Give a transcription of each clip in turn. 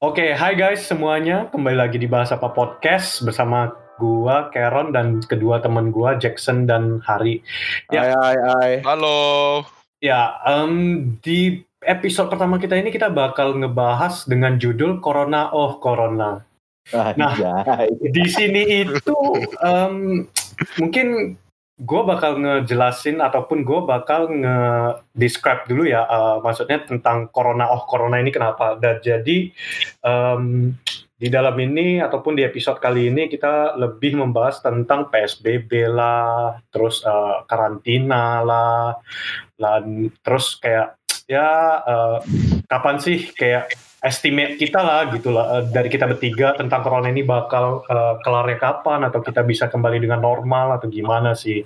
Oke, hai guys semuanya. Kembali lagi di Bahas Apa Podcast bersama gua, Karen, dan kedua teman gua, Jackson dan Hari. Ya, hai, hai, hai. Halo. Ya, um, di episode pertama kita ini kita bakal ngebahas dengan judul Corona Oh Corona. Ah, Nah, di sini itu um, mungkin gue bakal ngejelasin ataupun gue bakal nge-describe dulu ya, uh, maksudnya tentang corona oh corona ini kenapa. Dan jadi um, di dalam ini ataupun di episode kali ini kita lebih membahas tentang PSBB lah, terus uh, karantina lah, dan terus kayak ya uh, kapan sih kayak estimate kita lah gitu lah uh, dari kita bertiga tentang corona ini bakal uh, kelarnya kapan atau kita bisa kembali dengan normal atau gimana sih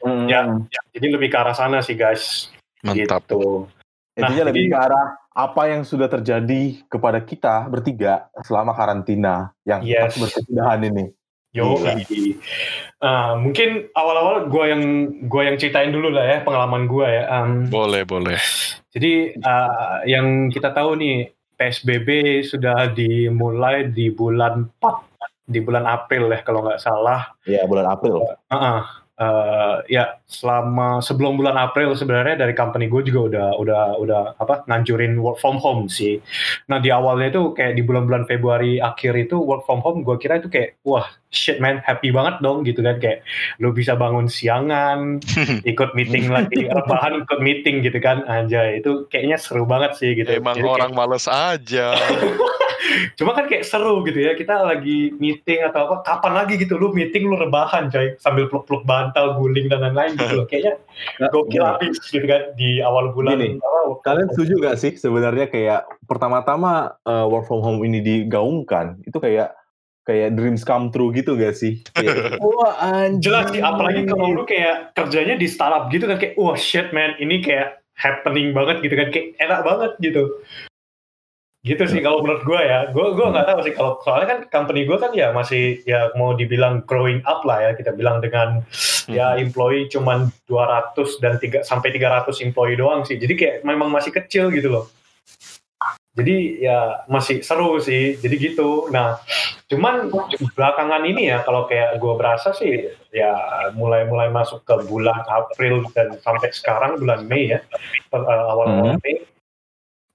Hmm. ya, ya jadi lebih ke arah sana sih guys Mantap. gitu Intinya Nah, lebih jadi- ke arah apa yang sudah terjadi kepada kita bertiga selama karantina yang Yes. berkesudahan ini. Yo. Uh, mungkin awal-awal gue yang gue yang ceritain dulu lah ya pengalaman gue ya. Um, Boleh, boleh. Jadi uh, yang kita tahu nih PSBB sudah dimulai di bulan 4 di bulan April ya kalau nggak salah. Ya bulan April. Uh-uh. Uh, ya selama sebelum bulan April sebenarnya dari company gue juga udah udah udah apa nganjurin work from home sih. Nah di awalnya itu kayak di bulan-bulan Februari akhir itu work from home gue kira itu kayak wah shit man happy banget dong gitu kan kayak lu bisa bangun siangan ikut meeting lagi rebahan ikut meeting gitu kan anjay itu kayaknya seru banget sih gitu. Emang Jadi kayak- orang males aja. Cuma kan kayak seru gitu ya, kita lagi meeting atau apa, kapan lagi gitu, lu meeting lu rebahan coy, sambil peluk-peluk bantal, guling dan lain-lain gitu loh. Kayaknya gokil habis gitu kan, di awal bulan. Gini, apa, Kalian setuju gak sih sebenarnya kayak pertama-tama uh, work from home ini digaungkan itu kayak kayak dreams come true gitu gak sih? Kayak, Wah anjir. Jelas sih, apalagi kalau lu kayak kerjanya di startup gitu kan, kayak wah shit man, ini kayak happening banget gitu kan, kayak enak banget gitu. Gitu sih kalau menurut gue ya, gue gue nggak tahu sih kalau soalnya kan company gue kan ya masih ya mau dibilang growing up lah ya kita bilang dengan ya employee cuman 200 dan 3 sampai 300 employee doang sih. Jadi kayak memang masih kecil gitu loh. Jadi ya masih seru sih. Jadi gitu. Nah, cuman belakangan ini ya kalau kayak gue berasa sih ya mulai-mulai masuk ke bulan April dan sampai sekarang bulan Mei ya per- uh, awal-awal Mei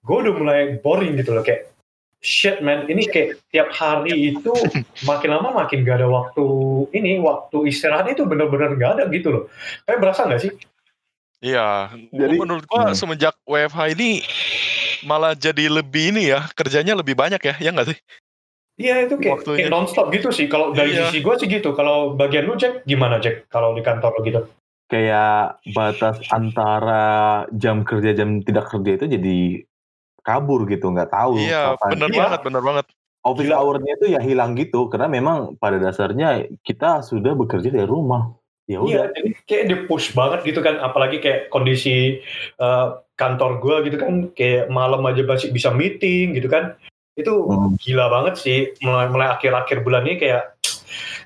gue udah mulai boring gitu loh kayak shit man ini kayak tiap hari itu makin lama makin gak ada waktu ini waktu istirahat itu bener-bener gak ada gitu loh kayak berasa nggak sih Iya. Jadi- menurut gua Hmm. semenjak WFH ini malah jadi lebih ini ya, kerjanya lebih banyak ya, ya nggak sih? Iya itu kayak, Waktunya. kayak nonstop gitu sih. Kalau dari Iya. sisi gue sih gitu. Kalau bagian lu Jack gimana Jack? Kalau di kantor lo gitu? kayak batas antara jam kerja jam tidak kerja itu jadi kabur gitu nggak tahu Iya, kapan. bener Iya. banget, bener banget. office Gila. hour-nya itu ya hilang gitu karena memang pada dasarnya kita sudah bekerja dari rumah ya udah Iya, jadi kayak di push banget gitu kan. Apalagi kayak kondisi uh, kantor gue gitu kan. Kayak malam aja masih bisa meeting gitu kan. Itu Hmm. gila banget sih. Mulai, mulai akhir-akhir bulan ini kayak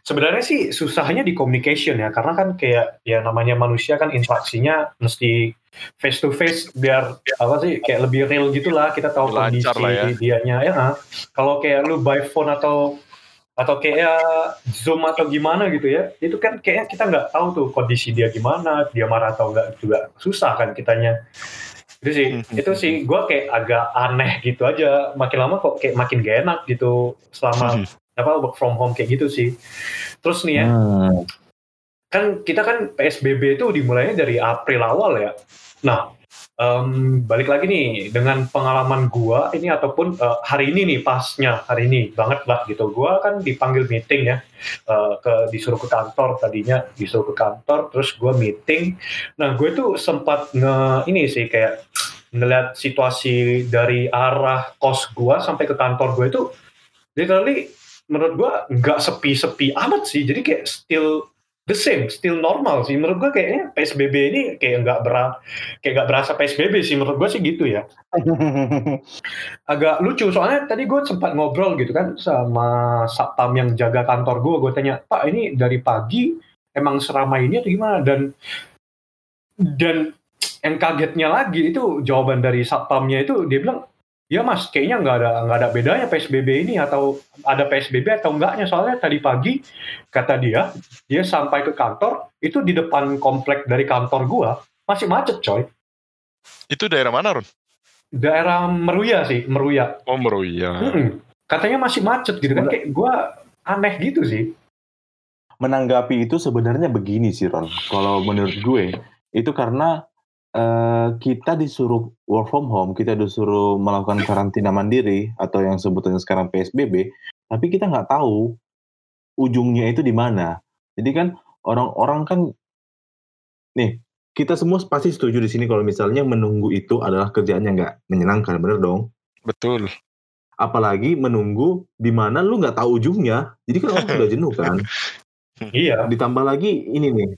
sebenarnya sih susahnya di communication ya. Karena kan kayak ya namanya manusia kan interaksinya mesti face to face biar apa sih kayak lebih real gitulah kita tahu lancar kondisi lah ya. dianya ya ah. kalau kayak lu by phone atau atau kayak zoom atau gimana gitu ya itu kan kayaknya kita nggak tahu tuh kondisi dia gimana dia marah atau enggak juga susah kan kitanya itu sih Hmm. itu sih gue kayak agak aneh gitu aja makin lama kok kayak makin gak enak gitu selama apa work from home kayak gitu sih terus nih ya Hmm. kan kita kan PSBB itu dimulainya dari April awal ya. Nah, em, balik lagi nih dengan pengalaman gua ini ataupun eh, hari ini nih pasnya hari ini banget lah gitu. Gua kan dipanggil meeting ya eh, ke disuruh ke kantor tadinya disuruh ke kantor terus gua meeting. Nah, gue tuh sempat nge ini sih kayak ngeliat situasi dari arah kos gua sampai ke kantor gue itu literally menurut gua nggak sepi-sepi amat sih. Jadi kayak still the same, still normal sih. Menurut gue kayaknya PSBB ini kayak nggak bera, kayak nggak berasa PSBB sih. Menurut gue sih gitu ya. Agak lucu soalnya tadi gue sempat ngobrol gitu kan sama satpam yang jaga kantor gue. Gue tanya, Pak ini dari pagi emang seramai ini atau gimana? Dan dan yang kagetnya lagi itu jawaban dari satpamnya itu dia bilang ya mas kayaknya nggak ada nggak ada bedanya PSBB ini atau ada PSBB atau enggaknya soalnya tadi pagi kata dia dia sampai ke kantor itu di depan komplek dari kantor gua masih macet coy Itu daerah mana, Ron? daerah Meruya sih Meruya Oh, Meruya. Mm-mm. katanya masih macet gitu kan kayak gua aneh gitu sih menanggapi itu sebenarnya begini sih Ron. Kalau menurut gue itu karena eh, kita disuruh work from home, kita disuruh melakukan karantina mandiri atau yang sebetulnya sekarang PSBB, tapi kita nggak tahu ujungnya itu di mana. Jadi kan orang-orang kan nih kita semua pasti setuju di sini kalau misalnya menunggu itu adalah kerjaan yang nggak menyenangkan, bener dong? Betul. Apalagi menunggu di mana lu nggak tahu ujungnya. Jadi kan orang sudah jenuh kan. iya ditambah lagi ini nih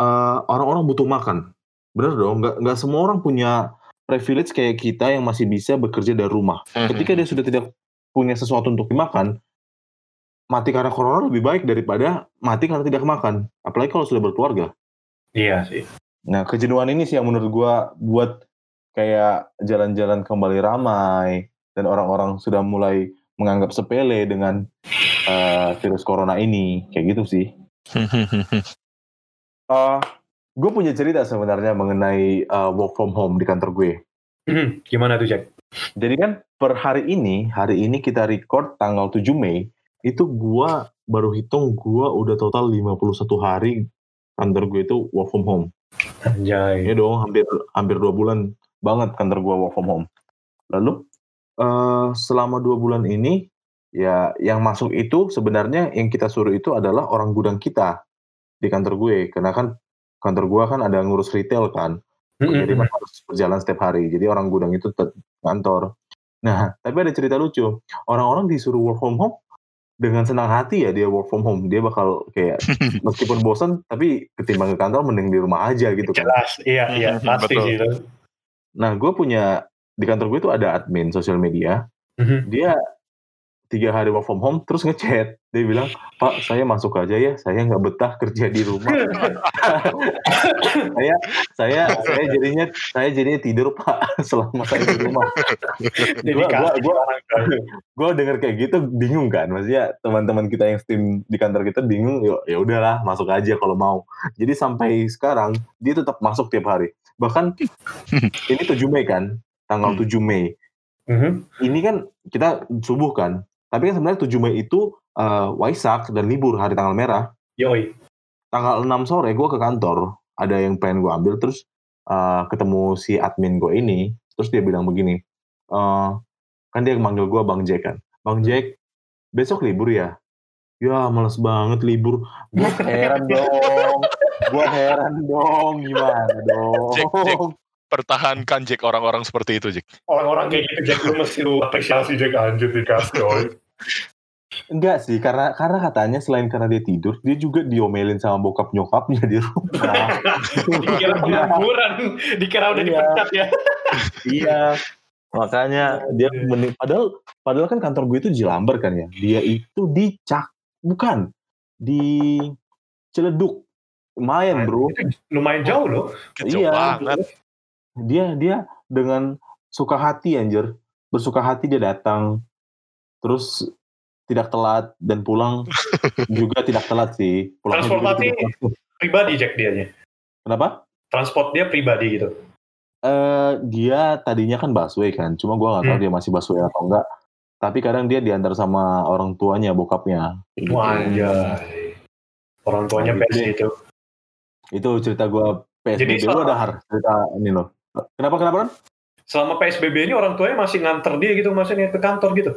eh, orang-orang butuh makan bener dong nggak nggak semua orang punya privilege kayak kita yang masih bisa bekerja dari rumah. Mhm. ketika dia sudah tidak punya sesuatu untuk dimakan mati karena corona lebih baik daripada mati karena tidak makan. Apalagi kalau sudah berkeluarga. Iya sih. Nah kejenuhan ini sih yang menurut gua buat kayak jalan-jalan kembali ramai dan orang-orang sudah mulai menganggap sepele dengan eh, virus corona ini. Kayak gitu sih. Eh, gue punya cerita sebenarnya mengenai uh, work from home di kantor gue. Hmm, gimana tuh Jack Jadi kan per hari ini, hari ini kita record tanggal 7 Mei, itu gua baru hitung gua udah total 51 hari kantor gue itu work from home. anjay Ya dong, hampir hampir dua bulan banget kantor gua work from home. Lalu eh selama dua bulan ini ya yang masuk itu sebenarnya yang kita suruh itu adalah orang gudang kita di kantor gue karena kan kantor gua kan ada ngurus retail kan. Jadi Mm-mm. memang harus berjalan setiap hari. Jadi orang gudang itu tetap kantor. Nah, tapi ada cerita lucu. Orang-orang disuruh work from home dengan senang hati ya dia work from home. Dia bakal kayak meskipun bosan tapi ketimbang ke kantor mending di rumah aja gitu kan. jelas iya iya pasti Betul. sih itu Nah, gue punya di kantor gue itu ada admin sosial media. Mhm. Dia tiga hari work from home terus ngechat. Dia bilang, Pak, saya masuk aja ya. Saya nggak betah kerja di rumah. saya saya saya jadinya saya jadinya tidur Pak selama saya di rumah. Jadi Gua- gua- kasih gua- gue denger kayak gitu bingung kan maksudnya teman-teman kita yang steam di kantor kita bingung ya ya udahlah masuk aja kalau mau jadi sampai sekarang dia tetap masuk tiap hari bahkan ini 7 Mei kan tanggal Hmm. 7 Mei Mhm. ini kan kita subuh kan tapi kan sebenarnya 7 Mei itu eh, Waisak dan libur hari tanggal merah. Yoi. tanggal 6 sore gue ke kantor. Ada yang pengen gue ambil terus eh, ketemu si admin gue ini. Terus dia bilang begini eh, kan dia manggil gue bang Jack kan. Bang Jack besok libur ya? Ya males banget libur. Gue heran dong. Gue heran dong. Gimana dong Jack, Jack. Pertahankan Jack orang-orang seperti itu, Jack. orang-orang kayak gitu Jack lu mesti lu apresiasi Jack anjir dikasih coy enggak sih karena karena katanya selain karena dia tidur dia juga diomelin sama bokap nyokapnya di rumah dikira pengangguran dikira udah Iya. dipecat ya Iya. Makanya dia mending padahal padahal kan kantor gue itu di Lamber kan ya. Dia itu di Cak bukan di Ciledug. Lumayan, Bro. Itu lumayan jauh loh Kejauh Iya. banget. Dia dia dengan suka hati anjir. Bersuka hati dia datang. Terus tidak telat dan pulang juga tidak telat sih. Pulang Transportasi pribadi Jack dianya Kenapa? transport dia pribadi gitu eh dia tadinya kan busway kan, cuma gua nggak tahu Hmm. dia masih busway atau enggak. Tapi kadang dia diantar sama orang tuanya, bokapnya. Gitu. Anjay. Orang tuanya Gitu. pes itu. Itu cerita gua PSBB Jadi lu selama- ada har cerita ini loh. Kenapa kenapa? Ron? Selama PSBB ini orang tuanya masih nganter dia gitu, maksudnya ke kantor gitu.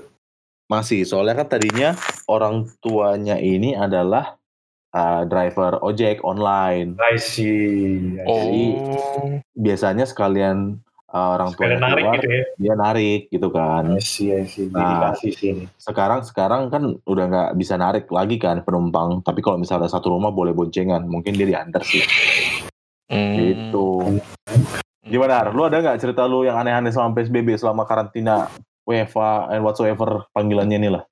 Masih, soalnya kan tadinya orang tuanya ini adalah uh, driver ojek online. I see. I Oh, see. Biasanya sekalian uh, orang narik keluar, gitu ya. dia narik gitu kan. I see, I see. Nah. Sekarang sekarang kan udah nggak bisa narik lagi kan penumpang. Tapi kalau misalnya satu rumah boleh boncengan, mungkin dia diantar sih. Hmm. Gitu. Gimana? Ar? Lu ada nggak cerita lu yang aneh-aneh selama PSBB, selama karantina, WFA, and whatsoever panggilannya ini lah?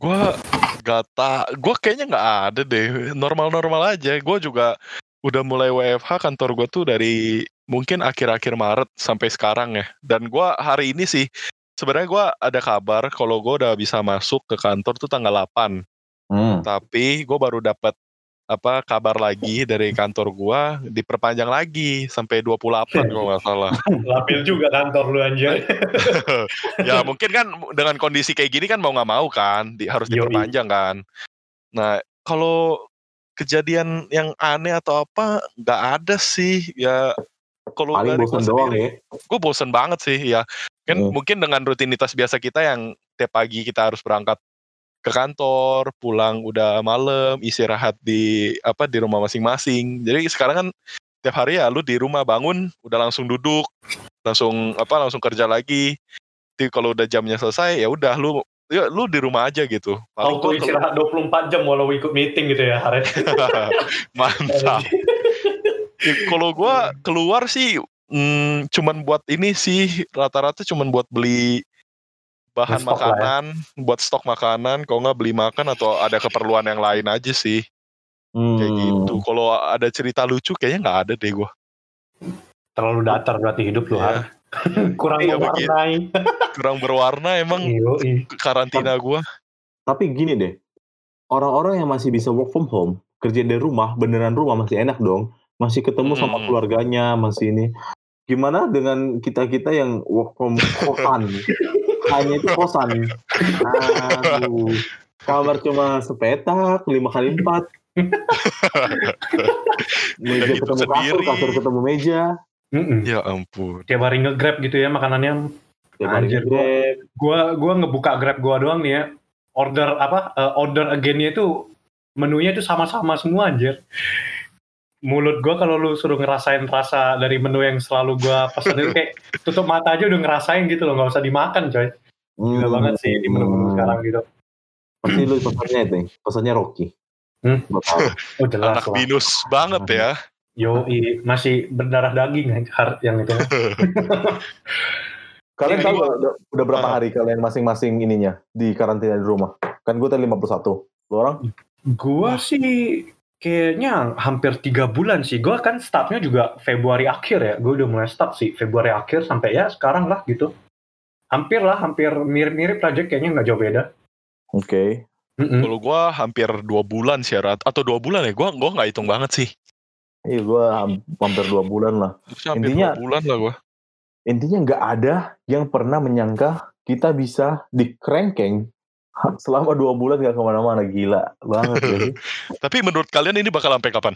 Gua gak tak, gua kayaknya nggak ada deh. Normal-normal aja. Gua juga udah mulai WFH kantor gua tuh dari mungkin akhir-akhir Maret sampai sekarang ya. Dan gua hari ini sih sebenarnya gua ada kabar kalau gua udah bisa masuk ke kantor tuh tanggal 8. Hmm. Tapi gua baru dapat apa kabar lagi dari kantor gua diperpanjang lagi sampai 28 kalau nggak salah. Lapil juga kantor lu anjir. ya mungkin kan dengan kondisi kayak gini kan mau nggak mau kan di, harus Yoi. diperpanjang kan. Nah kalau kejadian yang aneh atau apa nggak ada sih ya kalau Paling dari bosan gua doang ya. gue bosen banget sih ya kan Hmm. mungkin dengan rutinitas biasa kita yang tiap pagi kita harus berangkat ke kantor pulang udah malam istirahat di apa di rumah masing-masing. Jadi sekarang kan tiap hari ya lu di rumah bangun udah langsung duduk langsung apa langsung kerja lagi. Jadi kalau udah jamnya selesai ya udah lu ya lu di rumah aja gitu. Paling Auto istirahat 24 jam walau ikut meeting gitu ya, kalau- mantap. Ya, kalau gua keluar sih hmm, cuman buat ini sih rata-rata cuman buat beli bahan Stok lah ya. makanan, buat stok makanan, kalau nggak beli makan atau ada keperluan yang lain aja sih kayak Hmm. gitu. Kalau ada cerita lucu kayaknya nggak ada deh gua. Terlalu datar berarti hidup lu. Har. Kurang Iya, mewarnai. Kurang berwarna emang Yoi. karantina gua. Tapi gini deh, orang-orang yang masih bisa work from home, kerja dari rumah, beneran rumah masih enak dong. Masih ketemu sama Hmm. keluarganya, masih ini. Gimana dengan kita-kita yang work from kosan? Hanya itu kosan. Aduh. Kamar cuma sepetak, lima kali empat. meja ketemu kasur, sendiri. kasur ketemu meja. Mm-mm. Ya ampun. Tiap hari nge-grab gitu ya makanannya. Tiap hari Anjir. Gua gua ngebuka Grab gua doang nih ya. Order apa? eh, order again-nya itu menunya itu sama-sama semua anjir. Mulut gua kalau lu suruh ngerasain rasa dari menu yang selalu gua pesan itu kayak tutup mata aja udah ngerasain gitu loh, nggak usah dimakan coy. Gila Hmm. banget sih di menu-menu sekarang gitu. Pasti lu pesannya itu, pesannya Rocky. Hmm. Oh jelas Anak lah. binus banget ya. Yo, masih berdarah daging hard yang itu. Kalian tahu udah, udah berapa Ah. hari kalian masing-masing ininya di karantina di rumah? Kan gue tadi 51. Lu orang? Gua sih kayaknya hampir tiga bulan sih. Gua kan startnya juga Februari akhir ya. Gue udah mulai start sih Februari akhir sampai ya sekarang lah gitu. Hampir lah, hampir mirip-mirip aja kayaknya nggak jauh beda. Oke. Mm-mm. Kalau gua hampir dua bulan sih Rat. atau dua bulan ya. Gua gua nggak hitung banget sih. Iya gue hampir dua bulan lah. Hampir Intinya- dua bulan lah gua. Intinya nggak ada yang pernah menyangka kita bisa dikrengkeng selama dua bulan gak ke mana-mana. Gila banget ya. Tapi menurut kalian ini bakal sampai kapan?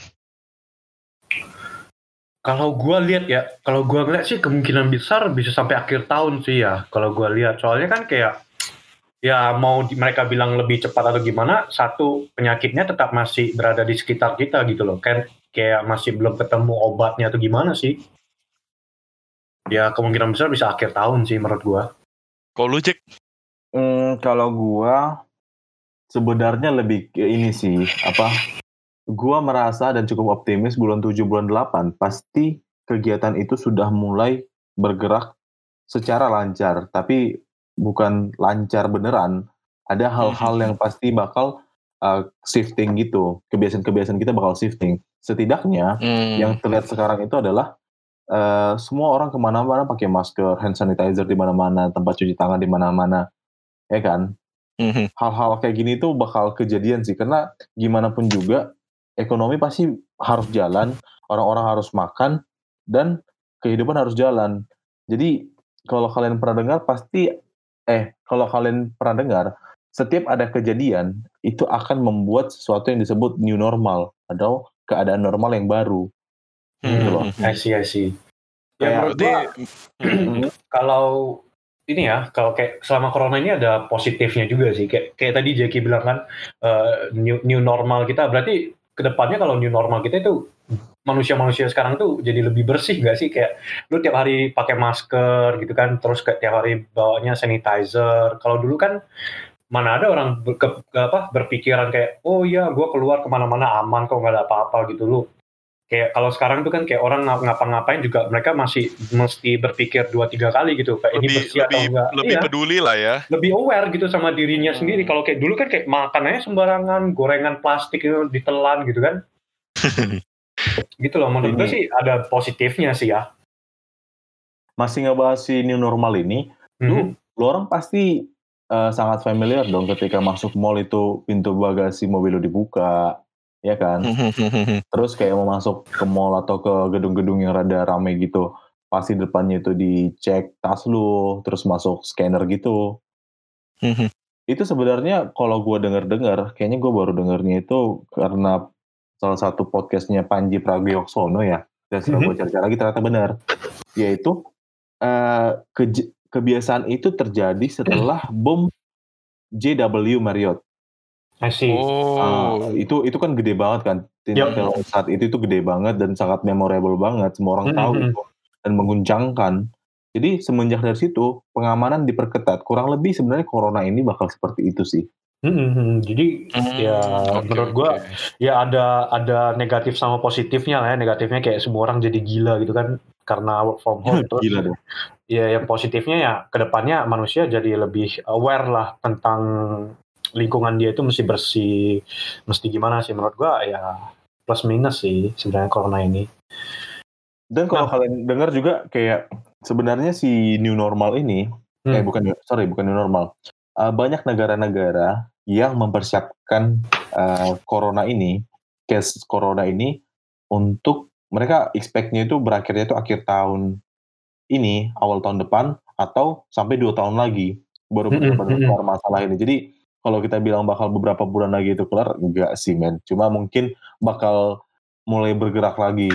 Kalau gua lihat ya, kalau gua lihat sih kemungkinan besar bisa sampai akhir tahun sih ya. Kalau gua lihat, soalnya kan kayak ya mau di- mereka bilang lebih cepat atau gimana, satu penyakitnya tetap masih berada di sekitar kita gitu loh. Kan kayak masih belum ketemu obatnya atau gimana sih. Ya kemungkinan besar bisa akhir tahun sih menurut gua. Kalau lu Jack, Hmm, kalau gua sebenarnya lebih ke ini sih apa? Gua merasa dan cukup optimis bulan 7 bulan 8 pasti kegiatan itu sudah mulai bergerak secara lancar, tapi bukan lancar beneran. Ada hal-hal yang pasti bakal uh, shifting gitu. Kebiasaan-kebiasaan kita bakal shifting. Setidaknya hmm, yang terlihat sekarang itu adalah eh, semua orang ke mana-mana pakai masker, hand sanitizer di mana-mana, tempat cuci tangan di mana-mana, ya kan? mhm. Hal-hal kayak gini tuh bakal kejadian sih, karena gimana pun juga ekonomi pasti harus jalan, orang-orang harus makan, dan kehidupan harus jalan. Jadi kalau kalian pernah dengar pasti, eh kalau kalian pernah dengar, setiap ada kejadian itu akan membuat sesuatu yang disebut new normal atau keadaan normal yang baru. Gitu loh. Hmm, I see, I see. Ya Berarti gua kalau ini ya kalau kayak selama corona ini ada positifnya juga sih. Kayak kayak tadi Jackie bilang kan eh, new new normal kita. Berarti ke depannya kalau new normal kita itu manusia-manusia sekarang tuh jadi lebih bersih gak sih? Kayak lu tiap hari pakai masker gitu kan terus kayak tiap hari bawanya sanitizer. Kalau dulu kan mana ada orang ber- ke- apa berpikiran kayak oh iya gue keluar ke mana-mana aman kok nggak ada apa-apa gitu. Lu kayak kalau sekarang tuh kan kayak orang ngap- ngapa-ngapain juga mereka masih mesti berpikir dua tiga kali gitu kayak ini lebih bersih atau lebih enggak lebih iya, peduli lah ya. lebih aware gitu sama dirinya Hmm. sendiri kalau kayak dulu kan kayak makanannya sembarangan gorengan plastik itu ditelan gitu kan gitu loh menurut gue Ini- sih ada positifnya sih ya masih ngebahas si new normal ini, Mhm. lu, lu orang pasti eh, sangat familiar dong ketika masuk mall itu pintu bagasi mobil lu dibuka, ya kan? Terus kayak mau masuk ke mall atau ke gedung-gedung yang rada rame gitu, pasti depannya itu dicek tas lu, terus masuk scanner gitu. Itu sebenarnya kalau gue denger-dengar, kayaknya gue baru dengernya itu karena salah satu podcastnya Panji Pragiwaksono ya. Dan setelah gue cari-cari lagi ternyata benar. Yaitu eh, keje- kebiasaan itu terjadi setelah bom JW Marriott. I see. Oh. itu itu kan gede banget kan. Teror saat itu itu gede banget dan sangat memorable banget. Semua orang tahu Mhm. itu dan menguncangkan. Jadi semenjak dari situ pengamanan diperketat. Kurang lebih sebenarnya corona ini bakal seperti itu sih. Mhm, Jadi ya Hmm, oke, menurut gua oke. ya ada ada negatif sama positifnya lah ya. Negatifnya kayak semua orang jadi gila gitu kan karena work from home. Terus Gila deh. ya yang positifnya ya ke depannya manusia jadi lebih aware lah tentang lingkungan dia itu mesti bersih, mesti gimana sih menurut gua ya plus minus sih sebenarnya corona ini. Dan kalau Nah. kalian dengar juga kayak sebenarnya si new normal ini, Hmm. eh bukan sorry bukan new normal, Eh, banyak negara-negara yang mempersiapkan eh, corona ini, case corona ini untuk mereka expect-nya itu berakhirnya itu akhir tahun ini, awal tahun depan atau sampai dua tahun lagi baru Mm-mm, benar-benar mm-mm. kelar masalah ini. Jadi kalau kita bilang bakal beberapa bulan lagi itu kelar, enggak sih men. Cuma mungkin bakal mulai bergerak lagi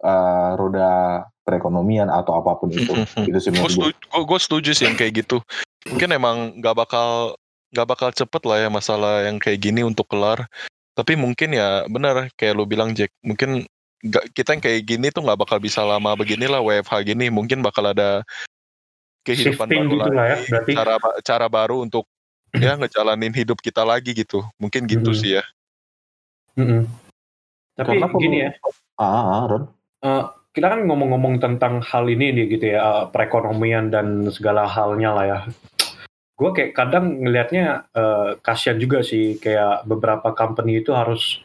eh, roda perekonomian atau apa pun itu. itu sih Gue setuju, setuju sih yang kayak gitu. Mungkin emang nggak bakal nggak bakal cepet lah ya masalah yang kayak gini untuk kelar. Tapi mungkin ya benar kayak lu bilang Jack. Mungkin nggak kita yang kayak gini tuh nggak bakal bisa lama beginilah WFH gini. Mungkin bakal ada kehidupan Shifting baru gitu lagi. lah ya berarti. Cara cara baru untuk ya ngejalanin hidup kita lagi gitu. Mungkin gitu Mhm. sih ya. Mm-mm. Tapi Karena gini ya, Ah, ah, Ron. eh, kita kan ngomong-ngomong tentang hal ini nih gitu ya, eh, perekonomian dan segala halnya lah ya. Gue kayak kadang ngelihatnya eh, kasihan juga sih, kayak beberapa company itu harus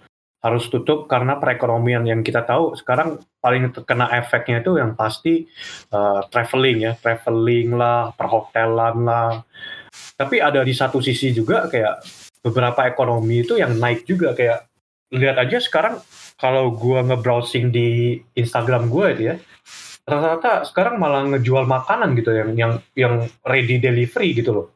harus tutup karena perekonomian yang kita tahu sekarang paling terkena efeknya itu yang pasti eh, traveling ya, traveling lah, perhotelan lah. Tapi ada di satu sisi juga kayak beberapa ekonomi itu yang naik juga kayak lihat aja sekarang kalau gua nge-browsing di Instagram gua itu ya rata-rata sekarang malah ngejual makanan gitu yang yang yang ready delivery gitu loh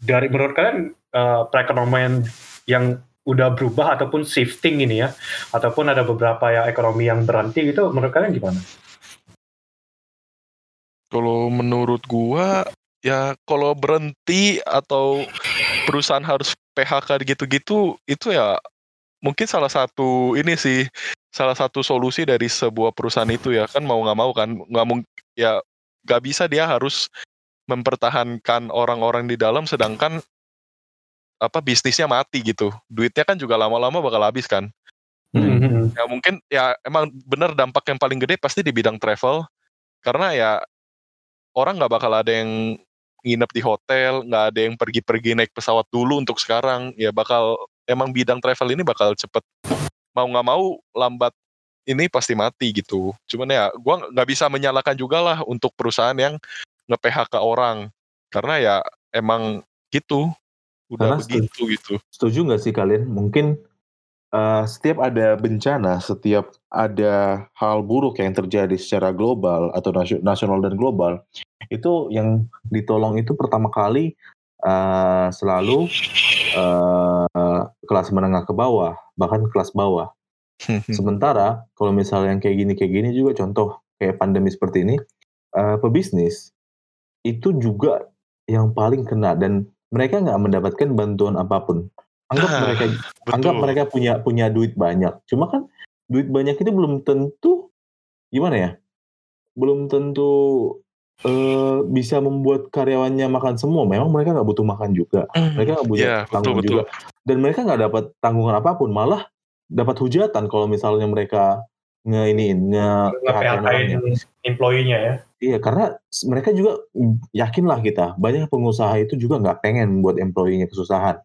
dari menurut kalian eh, perekonomian yang udah berubah ataupun shifting ini ya ataupun ada beberapa ya ekonomi yang berhenti gitu menurut kalian gimana? Kalau menurut gua ya kalau berhenti atau perusahaan harus PHK gitu-gitu itu ya mungkin salah satu ini sih salah satu solusi dari sebuah perusahaan itu ya. Kan mau nggak mau kan nggak mungkin ya nggak bisa dia harus mempertahankan orang-orang di dalam sedangkan apa bisnisnya mati gitu. Duitnya kan juga lama-lama bakal habis kan. Hmm. ya mungkin ya emang bener dampak yang paling gede pasti di bidang travel. Karena ya orang nggak bakal ada yang nginep di hotel nggak ada yang pergi-pergi naik pesawat dulu untuk sekarang ya bakal emang bidang travel ini bakal cepet. Mau nggak mau lambat ini pasti mati gitu. Cuman ya gua nggak bisa menyalahkan juga lah untuk perusahaan yang nge PHK orang. Karena ya emang gitu. Udah Karena begitu gitu. Setuju nggak sih kalian? Mungkin eh, setiap ada bencana, setiap ada hal buruk yang terjadi secara global atau nasio- nasional dan global, itu yang ditolong itu pertama kali eh, selalu eh, kelas menengah ke bawah, bahkan kelas bawah. Sementara kalau misalnya yang kayak gini kayak gini juga contoh kayak pandemi seperti ini, eh, pebisnis itu juga yang paling kena dan mereka nggak mendapatkan bantuan apa pun. Anggap Ah, mereka anggap betul mereka punya punya duit banyak. Cuma kan duit banyak itu belum tentu gimana ya? Belum tentu eh, bisa membuat karyawannya makan semua. Memang mereka nggak butuh makan juga. Mereka nggak punya Iya, betul tanggung betul juga. Dan mereka nggak dapat tanggungan apa pun. Malah dapat hujatan kalau misalnya mereka nge iniin nge. Nge-PHK-in employee-nya ya. Iya, karena mereka juga mm, yakinlah kita banyak pengusaha itu juga nggak pengen buat employee-nya kesusahan.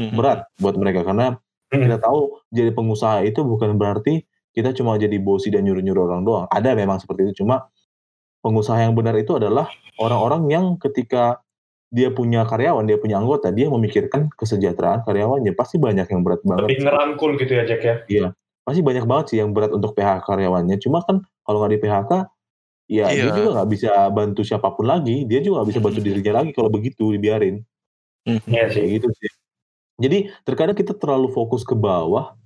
Mhm. Berat buat mereka karena Hmm. kita tahu jadi pengusaha itu bukan berarti kita cuma jadi bosi dan nyuruh-nyuruh orang doang. Ada memang seperti itu, cuma pengusaha yang benar itu adalah orang-orang yang ketika dia punya karyawan, dia punya anggota, dia memikirkan kesejahteraan karyawannya. Pasti banyak yang berat banget. Lebih ngerangkul gitu ya Jack ya. Iya, pasti banyak banget sih yang berat untuk PHK karyawannya. Cuma kan kalau nggak di PHK, ya dia Iya. juga nggak bisa bantu siapa pun lagi. Dia juga nggak bisa bantu dirinya lagi kalau begitu dibiarin. Mhm. Iya sih. Kayak gitu sih. Jadi terkadang kita terlalu fokus ke bawah.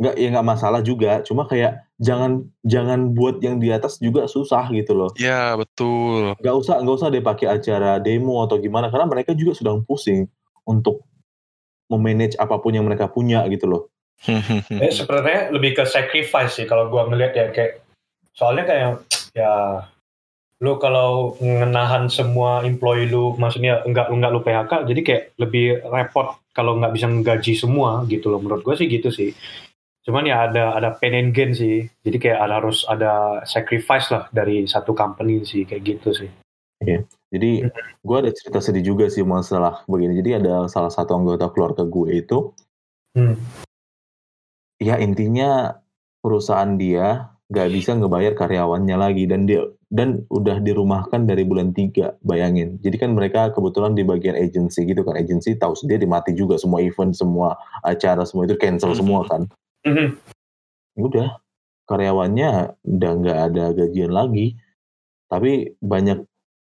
Nggak ya nggak masalah juga. Cuma kayak jangan jangan buat yang di atas juga susah gitu loh. Iya, betul. Nggak usah nggak usah deh pakai acara demo atau gimana karena mereka juga sedang pusing untuk me-manage apa pun yang mereka punya gitu loh. Eh, sebenarnya lebih ke sacrifice sih kalau gua ngeliat ya kayak soalnya kayak ya lu kalau ngenahan semua employee lu maksudnya enggak enggak lu PHK jadi kayak lebih repot kalau nggak bisa menggaji semua gitu loh menurut gua sih gitu sih cuman ya ada ada pain and gain sih jadi kayak ada, harus ada sacrifice lah dari satu company sih kayak gitu sih Jadi gue ada cerita sedih juga sih masalah begini. Jadi ada salah satu anggota keluarga gue itu, Hmm. ya intinya perusahaan dia nggak bisa ngebayar karyawannya lagi dan dia dan udah dirumahkan dari bulan 3 bayangin. Jadi kan mereka kebetulan di bagian agency gitu kan. Agency tahu sendiri mati juga semua event, semua acara, semua itu cancel Mhm. semua kan. Mhm. Udah karyawannya udah nggak ada gajian lagi. Tapi banyak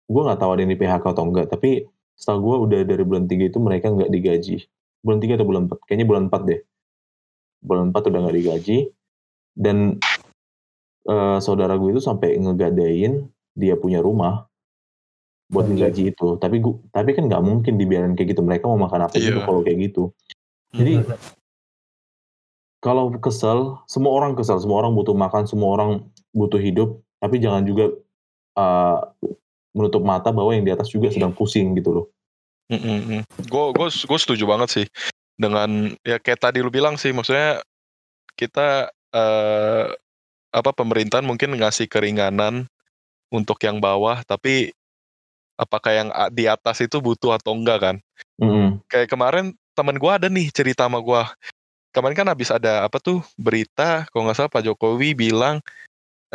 gue nggak tahu ada yang di PHK atau enggak. Tapi setahu gue udah dari bulan 3 itu mereka nggak digaji. Bulan 3 atau bulan 4? Kayaknya bulan 4 deh. Bulan 4 udah nggak digaji. Dan eh, saudara gue itu sampai ngegadain dia punya rumah buat Anjir. nggaji itu. Tapi gue, tapi kan nggak mungkin dibiarin kayak gitu. Mereka mau makan apa gitu Iya. kalau kayak gitu. Jadi Mhm. Kalau kesel, semua orang kesel, semua orang butuh makan, semua orang butuh hidup, tapi jangan juga uh, menutup mata bahwa yang di atas juga sedang pusing gitu loh. Gue gue gue setuju banget sih dengan ya kayak tadi lu bilang sih maksudnya kita eh, apa pemerintahan mungkin ngasih keringanan untuk yang bawah tapi apakah yang di atas itu butuh atau enggak kan? Mm-mm. Kayak kemarin temen gue ada nih cerita sama gue. Kemarin kan habis ada apa tuh berita kalau nggak salah Pak Jokowi bilang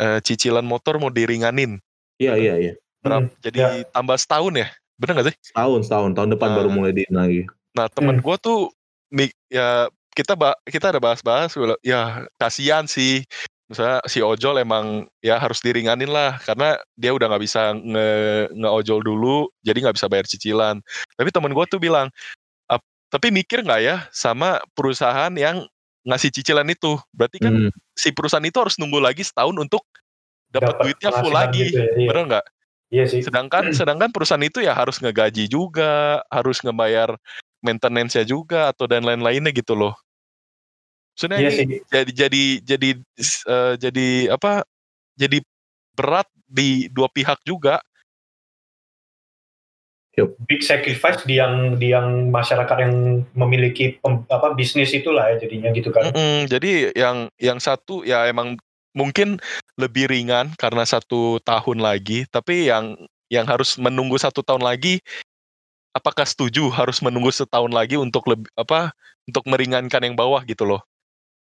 eh, cicilan motor mau diringanin. Iya iya iya. Berapa- Hmm, jadi tambah setahun ya? Bener nggak sih? Setahun setahun tahun depan Nah. baru mulai di lagi. Nah temen Hmm. gue tuh ya kita kita ada bahas-bahas ya kasihan sih misalnya si ojol emang ya harus diringanin lah karena dia udah nggak bisa nge ngeojol dulu jadi nggak bisa bayar cicilan tapi temen gue tuh bilang "Ap- tapi mikir nggak ya sama perusahaan yang ngasih cicilan itu berarti kan Mm. si perusahaan itu harus nunggu lagi setahun untuk dapat duitnya full lagi gitu ya, iya. bener nggak Iya sih. sedangkan sedangkan perusahaan itu ya harus ngegaji juga harus ngebayar maintenance-nya juga atau dan lain-lainnya gitu loh Maksudnya Iya ini sih. jadi jadi jadi eh, jadi apa jadi berat di dua pihak juga Big sacrifice di yang di yang masyarakat yang memiliki pem- apa bisnis itulah ya jadinya gitu kan. Mm-mm, jadi yang yang satu ya emang mungkin lebih ringan karena satu tahun lagi tapi yang yang harus menunggu satu tahun lagi apakah setuju harus menunggu setahun lagi untuk lebih apa untuk meringankan yang bawah gitu loh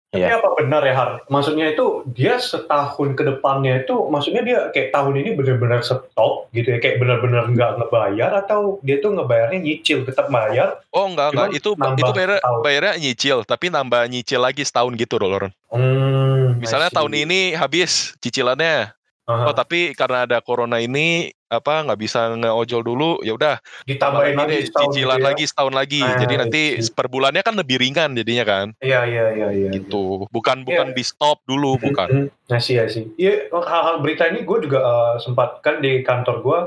Tapi Iya. apa benar ya Har? Maksudnya itu dia setahun ke depannya itu maksudnya dia kayak tahun ini benar-benar stop gitu ya kayak benar-benar nggak ngebayar atau dia tuh ngebayarnya nyicil tetap bayar. oh enggak enggak itu itu bayar bayarnya nyicil tapi nambah nyicil lagi setahun gitu loh Loren Hmm, misalnya tahun ini habis cicilannya Oh tapi karena ada corona ini apa nggak bisa ngeojol dulu ya udah ditambahin tambah lagi deh, setahun cicilan gitu ya. lagi setahun lagi Ah, jadi nanti I see. per bulannya kan lebih ringan jadinya kan Iya iya iya iya. gitu bukan bukan Iya. di stop dulu bukan Nah sih ya sih. Iya hal-hal berita ini gue juga eh, sempat kan di kantor gue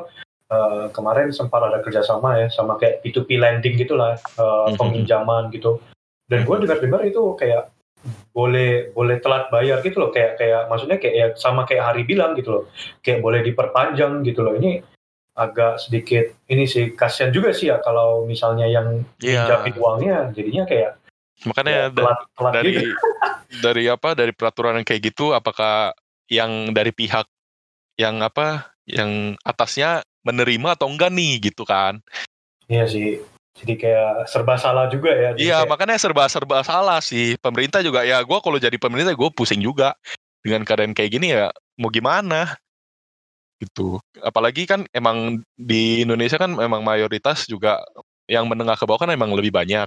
eh, kemarin sempat ada kerjasama ya sama kayak P2P lending gitulah eh, Mhm. peminjaman gitu. Dan gue dengar-dengar itu kayak boleh boleh telat bayar gitu loh. Kayak kayak maksudnya kayak ya sama kayak Hari bilang gitu loh. Kayak boleh diperpanjang gitu loh. Ini agak sedikit ini sih kasihan juga sih ya kalau misalnya yang minjamin uangnya jadinya kayak makanya ya, telat telat dari gitu. dari apa dari peraturan yang kayak gitu apakah yang dari pihak yang apa yang atasnya menerima atau enggak nih gitu kan? Iya sih. Jadi kayak serba salah juga ya. Iya kayak- makanya serba serba salah sih pemerintah juga ya gue kalau jadi pemerintah gue pusing juga dengan keadaan kayak gini ya mau gimana gitu. Apalagi kan emang di Indonesia kan memang mayoritas juga yang menengah ke bawah kan emang lebih banyak.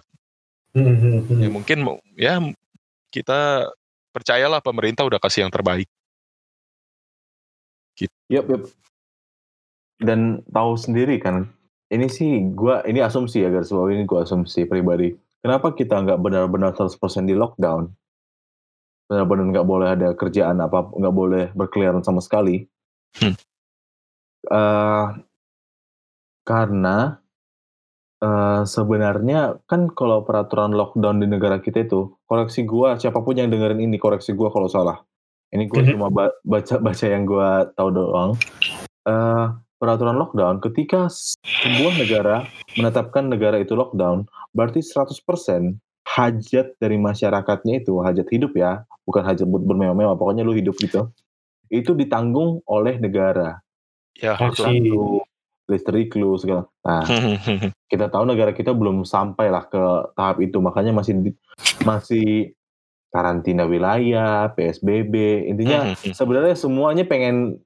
Hmm. Ya mungkin ya kita percayalah pemerintah udah kasih yang terbaik. Yap, yap. Dan tahu sendiri kan, ini sih gua ini asumsi ya guys, bahwa ini gua asumsi pribadi. Kenapa kita nggak benar-benar 100% di lockdown? Benar-benar nggak boleh ada kerjaan apa, nggak boleh berkeliaran sama sekali. Hmm. Eh, karena eh, sebenarnya kan kalau peraturan lockdown di negara kita itu, koreksi gua, siapa pun yang dengerin ini koreksi gua kalau salah. Ini gue Mhm. cuma ba- baca baca yang gua tahu doang. Eh, peraturan lockdown ketika sebuah negara menetapkan negara itu lockdown, berarti 100% hajat dari masyarakatnya itu, hajat hidup ya, bukan hajat bermewah-mewah, pokoknya lu hidup gitu. Itu ditanggung oleh negara. Ya. Lu, listrik lu segala. Nah, kita tahu negara kita belum sampai lah ke tahap itu, makanya masih masih karantina wilayah, PSBB, intinya sebenarnya semuanya pengen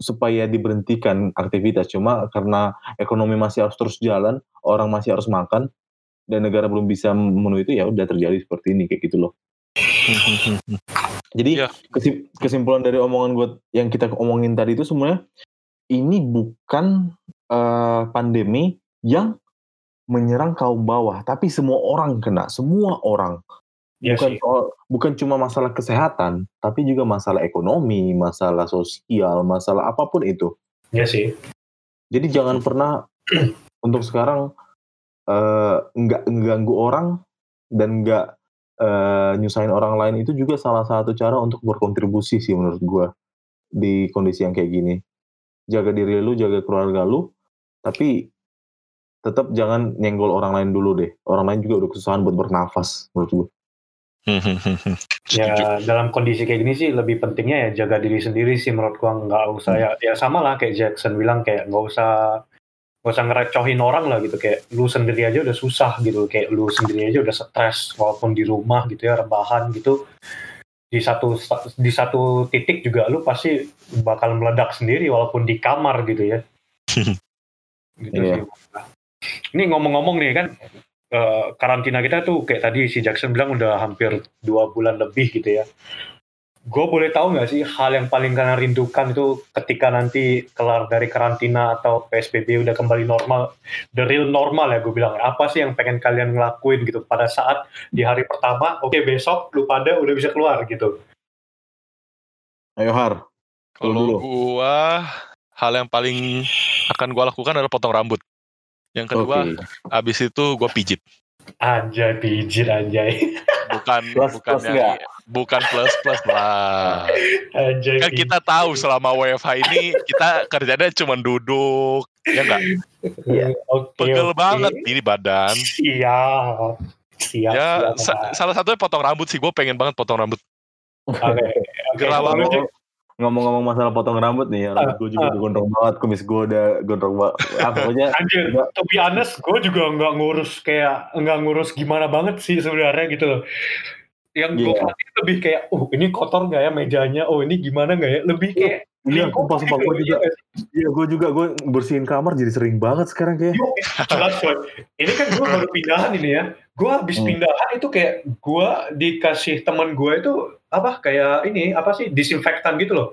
supaya diberhentikan aktivitas. Cuma karena ekonomi masih harus terus jalan orang masih harus makan dan negara belum bisa memenuhi itu ya udah terjadi seperti ini kayak gitu loh. Jadi Iya. kesim- kesimpulan dari omongan gue yang kita omongin tadi itu sebenarnya ini bukan eh, pandemi yang menyerang kaum bawah tapi semua orang kena semua orang Iya bukan sih. soal- bukan cuma masalah kesehatan, tapi juga masalah ekonomi, masalah sosial, masalah apa pun itu. Iya sih. Jadi jangan pernah untuk sekarang eh, nggak mengganggu orang dan nggak eh, nyusahin orang lain itu juga salah satu cara untuk berkontribusi sih menurut gua di kondisi yang kayak gini. Jaga diri lu, jaga keluarga lu, tapi tetap jangan nyenggol orang lain dulu deh. Orang lain juga udah kesusahan buat bernafas menurut gua. Setuju. Ya dalam kondisi kayak gini sih lebih pentingnya ya jaga diri sendiri sih menurut gua nggak usah ya ya sama lah kayak Jackson bilang kayak nggak usah nggak usah ngerecohin orang lah gitu. Kayak lu sendiri aja udah susah gitu kayak lu sendiri aja udah stres walaupun di rumah gitu ya rebahan gitu. Di satu di satu titik juga lu pasti bakal meledak sendiri walaupun di kamar gitu ya. Gitu Iya. sih. Ini ngomong-ngomong nih kan eh, karantina kita tuh kayak tadi si Jackson bilang udah hampir dua bulan lebih gitu ya gue boleh tahu nggak sih hal yang paling kalian rindukan itu ketika nanti kelar dari karantina atau PSBB udah kembali normal, the real normal ya gue bilang. Apa sih yang pengen kalian ngelakuin gitu pada saat di hari pertama, oke besok lu pada udah bisa keluar gitu. Ayo Har, Kalau dulu. gua hal yang paling akan gua lakukan adalah potong rambut. Yang kedua, Oke. abis itu gua pijit. Anjay, pijit anjay. Bukan Plus- bukan plus yang bukan plus plus lah. Anjay, Kan pijit. kita tahu selama WFH ini kita kerjanya cuma duduk, ya enggak? Oke, Pegel oke. banget ini badan. Siap. Siap, Ya, siap. sa- salah satunya potong rambut sih. Gue pengen banget potong rambut. Oke, lu, banget. Jack, Ngomong-ngomong masalah potong rambut nih, rambut gue juga ah. udah gondrong banget, kumis gue udah gondrong banget. Ah, pokoknya Anjir, to be honest, gue juga nggak ngurus kayak nggak ngurus gimana banget sih sebenarnya gitu loh. Yang gue Iya. lebih kayak, oh ini kotor nggak ya mejanya, oh ini gimana nggak ya, lebih kayak iya, lingkup sumpah sumpah gitu, gue juga, iya. iya gue juga gue bersihin kamar jadi sering banget sekarang kayak. Yo, jelas coy. Ini kan gue baru pindahan ini ya. Gue habis Hmm. pindahan itu kayak gue dikasih teman gue itu apa kayak ini apa sih disinfektan gitu loh.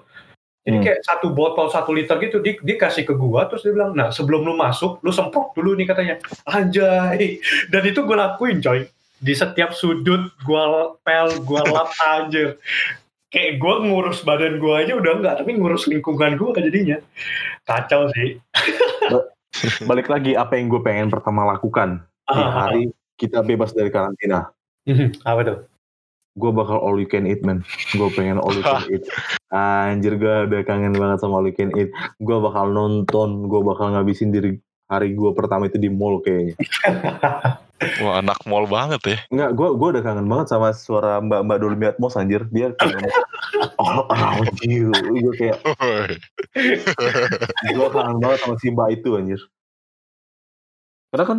Jadi Hmm. kayak satu botol satu liter gitu di, dikasih ke gua terus dia bilang, nah sebelum lu masuk lu semprot dulu nih katanya. Anjay. Dan itu gue lakuin coy. Di setiap sudut gua pel, gua lap anjir. Kayak gue ngurus badan gua aja udah enggak, tapi ngurus lingkungan gua jadinya. Kacau sih. Balik lagi apa yang gue pengen pertama lakukan di Ah, hari kita bebas dari karantina. apa tuh? Gue bakal all you can eat man. Gue pengen all you can eat. Anjir gue udah kangen banget sama all you can eat. Gue bakal nonton, gue bakal ngabisin diri hari gue pertama itu di mall kayaknya. Wah, anak mall banget ya. Enggak, gue gue udah kangen banget sama suara Mbak Mbak Dolby Atmos anjir. Dia kayak ngomong, oh, around you. Gue kayak, gue kangen banget sama si Mbak itu anjir. Karena kan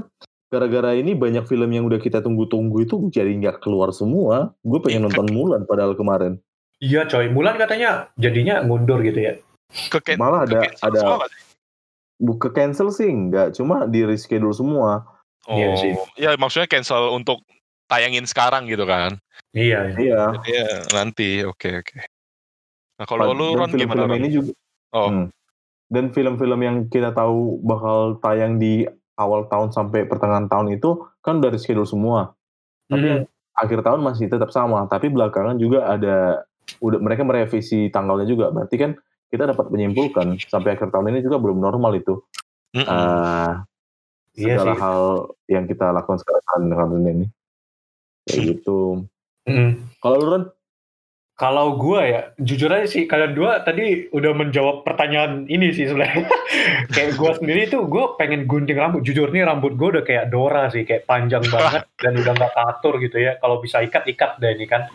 gara-gara ini banyak film yang udah kita tunggu-tunggu itu jadi nggak keluar semua. Gue pengen nonton Mulan padahal kemarin. Iya coy, Mulan katanya jadinya mundur gitu ya. Malah ada- ada- semua? Buka cancel sih enggak, cuma di reschedule semua. Oh, Iya sih. ya maksudnya cancel untuk tayangin sekarang gitu kan? Iya. Iya. Iya nanti, oke oke. Nah kalau lu Ron gimana film-film Ron? ini juga Oh, Hmm. Dan film-film yang kita tahu bakal tayang di awal tahun sampai pertengahan tahun itu kan udah reschedule semua. Tapi Hmm. yang akhir tahun masih tetap sama, tapi belakangan juga ada udah mereka merevisi tanggalnya juga. Berarti kan kita dapat menyimpulkan sampai akhir tahun ini juga belum normal itu. mm-mm. eh Iya segala sih. hal yang kita lakukan sekarang dengan ini. Kayak Hmm. gitu. Mm. Kalau lu Ron, Kalau gua ya, jujur aja sih kalian dua tadi udah menjawab pertanyaan ini sih sebenarnya. kayak gua sendiri tuh gua pengen gunting rambut. Jujur nih rambut gua udah kayak Dora sih, kayak panjang banget dan udah nggak teratur gitu ya. Kalau bisa ikat ikat deh ini kan.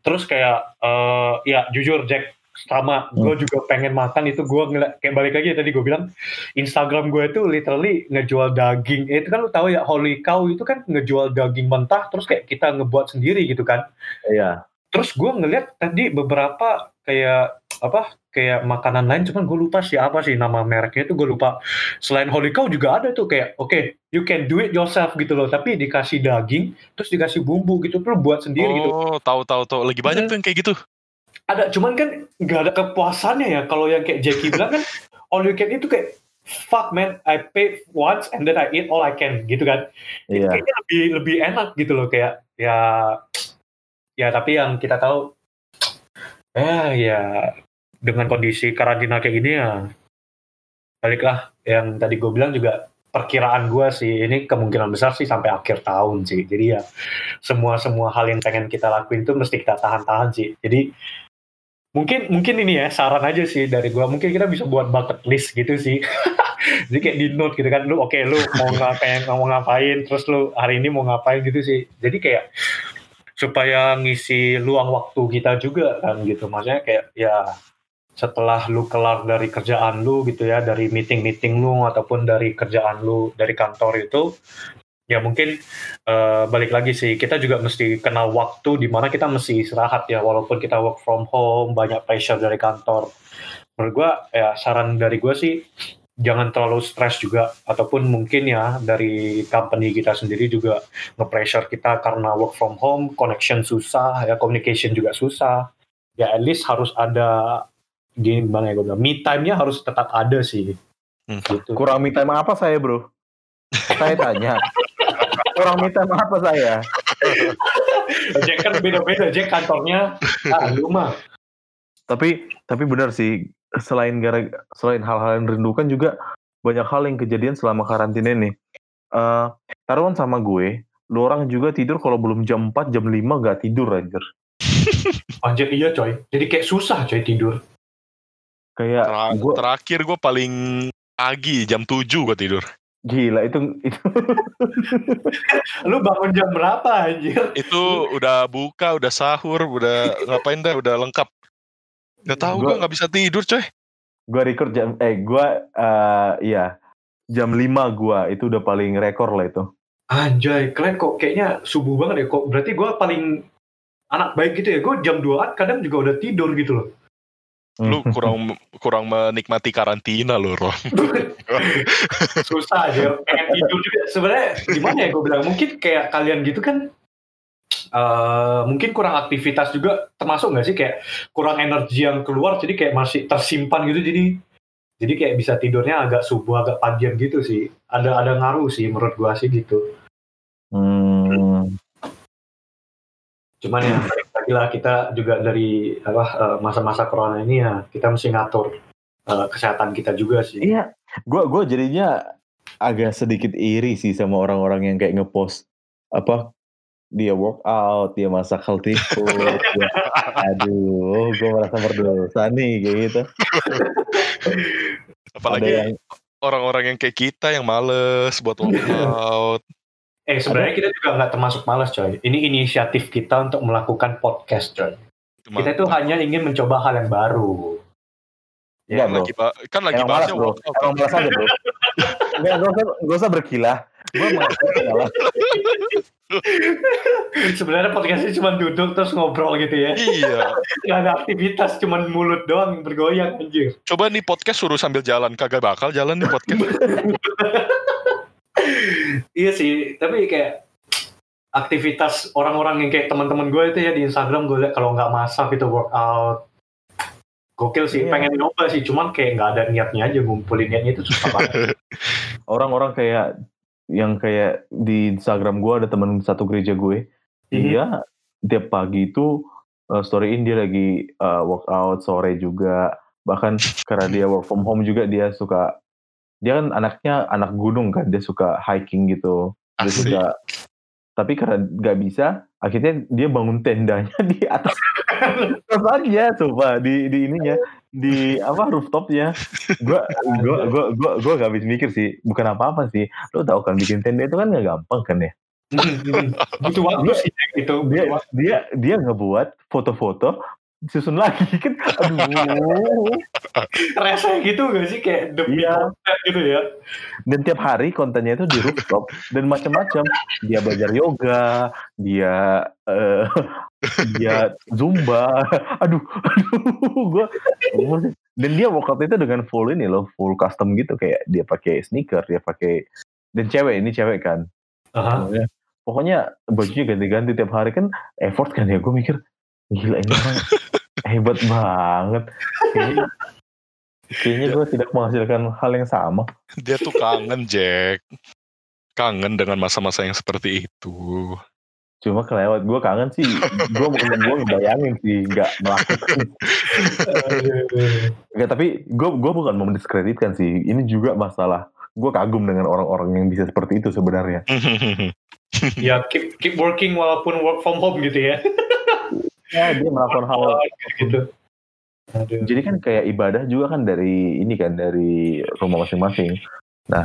Terus kayak eh ya jujur Jack sama gue juga pengen makan itu gue ngeliat kayak balik lagi ya tadi gue bilang Instagram gue itu literally ngejual daging Eh, itu kan lu tahu ya Holy Cow itu kan ngejual daging mentah terus kayak kita ngebuat sendiri gitu kan iya. terus gue ngeliat tadi beberapa kayak apa kayak makanan lain cuman gue lupa sih apa sih nama mereknya itu gue lupa selain Holy Cow juga ada tuh kayak oke you can do it yourself gitu loh tapi dikasih daging terus dikasih bumbu gitu terus buat sendiri gitu Oh, tahu tahu tahu. Lagi banyak Hmm. tuh yang kayak gitu. Ada cuman kan nggak ada kepuasannya ya. Kalau yang kayak Jackie bilang kan all you can eat itu kayak fuck man I pay once and then I eat all I can gitu kan. Itu Iya. kayaknya lebih lebih enak gitu loh kayak ya ya tapi yang kita tahu eh ya dengan kondisi karantina kayak gini ya baliklah. Yang tadi gue bilang juga perkiraan gue sih ini kemungkinan besar sih sampai akhir tahun sih. Jadi ya semua semua hal yang pengen kita lakuin itu mesti kita tahan-tahan sih. Jadi mungkin mungkin ini ya saran aja sih dari gue mungkin kita bisa buat bucket list gitu sih. Jadi kayak di note gitu kan lu oke lu mau ngapain mau ngapain terus lu hari ini mau ngapain gitu sih. Jadi kayak supaya ngisi luang waktu kita juga kan gitu. Maksudnya kayak ya setelah lu kelar dari kerjaan lu gitu ya dari meeting-meeting lu ataupun dari kerjaan lu dari kantor itu ya mungkin eh, balik lagi sih kita juga mesti kenal waktu di mana kita mesti istirahat ya walaupun kita work from home banyak pressure dari kantor menurut gua ya saran dari gua sih jangan terlalu stres juga ataupun mungkin ya dari company kita sendiri juga nge-pressure kita karena work from home connection susah ya communication juga susah ya at least harus ada gimana ya gue bilang me time-nya harus tetap ada sih Hmm. gitu Kurang me time apa saya, Bro? saya tanya. Kurang me time apa saya? Jack kan beda-beda Jack kantornya ah lu mah Tapi tapi benar sih selain gara selain hal-hal yang rindukan juga banyak hal yang kejadian selama karantina ini. Eh taruhan sama gue, lu orang juga tidur kalau belum jam 4, jam 5 gak tidur anjir. anjir iya coy jadi kayak susah coy tidur Kayak Tera- gue terakhir gue paling pagi jam 7 gue tidur. Gila itu itu lu bangun jam berapa anjir Itu udah buka, udah sahur, udah ngapain dah, udah lengkap. Gak tahu Gua- gue nggak bisa tidur coy. gue record jam eh gue eh iya jam 5 gue itu udah paling rekor lah itu. anjay kalian kok kayaknya subuh banget ya kok berarti gue paling anak baik gitu ya gue jam 2 kadang juga udah tidur gitu loh Lu kurang kurang menikmati karantina lu, Ron. susah aja. Pengen tidur juga. Sebenarnya gimana ya gue bilang? Mungkin kayak kalian gitu kan eh mungkin kurang aktivitas juga. Termasuk nggak sih? Kayak kurang energi yang keluar jadi kayak masih tersimpan gitu. Jadi jadi kayak bisa tidurnya agak subuh agak pagian gitu sih. Ada ada ngaruh sih menurut gua sih gitu. Hmm. cuman ya lah kita juga dari apa eh, masa-masa corona ini ya kita mesti ngatur eh, kesehatan kita juga sih Iya, gue gua jadinya agak sedikit iri sih sama orang-orang yang kayak ngepost apa dia workout, dia masak healthy food. dia- aduh, gue merasa berdosa nih kayak gitu. Apalagi yang orang-orang yang kayak kita yang males buat workout. Eh sebenarnya kita juga nggak termasuk malas coy ini inisiatif kita untuk melakukan podcast coy Cuma- kita itu hanya ingin mencoba hal yang baru Enggak, kan bro. lagi ba- kan lagi Emang malas bahasnya bro, workout. emang malas aja bro. Enggak, gak usah, gak usah berkilah. Gue malah. Sebenarnya podcastnya cuma duduk terus ngobrol gitu ya. Iya. Gak ada aktivitas, cuma mulut doang bergoyang anjir. Coba nih podcast suruh sambil jalan. Kagak bakal jalan nih podcast. Iya sih, tapi kayak aktivitas orang-orang yang kayak teman-teman gue itu ya di Instagram gue liat kalau nggak masak gitu workout gokil sih Iya. pengen nyoba sih cuman kayak nggak ada niatnya aja ngumpulin niatnya itu susah banget Orang-orang kayak yang kayak di Instagram gue ada temen satu gereja gue. Mhm. Dia tiap pagi itu uh, storyin dia lagi uh, workout sore juga. Bahkan karena dia work from home juga dia suka dia kan anaknya anak gunung kan dia suka hiking gitu. Dia Asik. suka tapi karena nggak bisa akhirnya dia bangun tendanya di atas atas aja coba di di ininya di apa rooftopnya. Gua gua gua gua gua gak habis mikir sih bukan apa apa sih. Lo tau kan bikin tenda itu kan nggak gampang kan ya? Butuh waktu sih itu dia dia dia ngebuat foto-foto susun lagi kan? Aduh. Rese gitu gak sih? Kayak demi Iya. konten gitu ya. Dan tiap hari kontennya itu di rooftop dan macam-macam. Dia belajar yoga dia eh, dia zumba. Aduh aduh gua dan dia workout itu dengan full ini loh full custom gitu. Kayak dia pakai sneaker dia pakai dan cewek ini cewek kan. Aha. Pokoknya- pokoknya bajunya ganti-ganti tiap hari kan effort kan ya. Gue mikir gila ini orang hebat banget. Kayaknya kayaknya gue tidak menghasilkan hal yang sama. Dia tuh kangen, Jack. Kangen dengan masa-masa yang seperti itu. cuma kelewat gue kangen sih. Gue gue ngebayangin sih nggak melakukan. Nggak tapi gue gue bukan mau mendiskreditkan sih. Ini juga masalah. Gue kagum dengan orang-orang yang bisa seperti itu sebenarnya. Ya keep keep working walaupun work from home gitu ya ya dia melakukan hal gitu Aduh. jadi kan kayak ibadah juga kan dari ini kan dari rumah masing-masing nah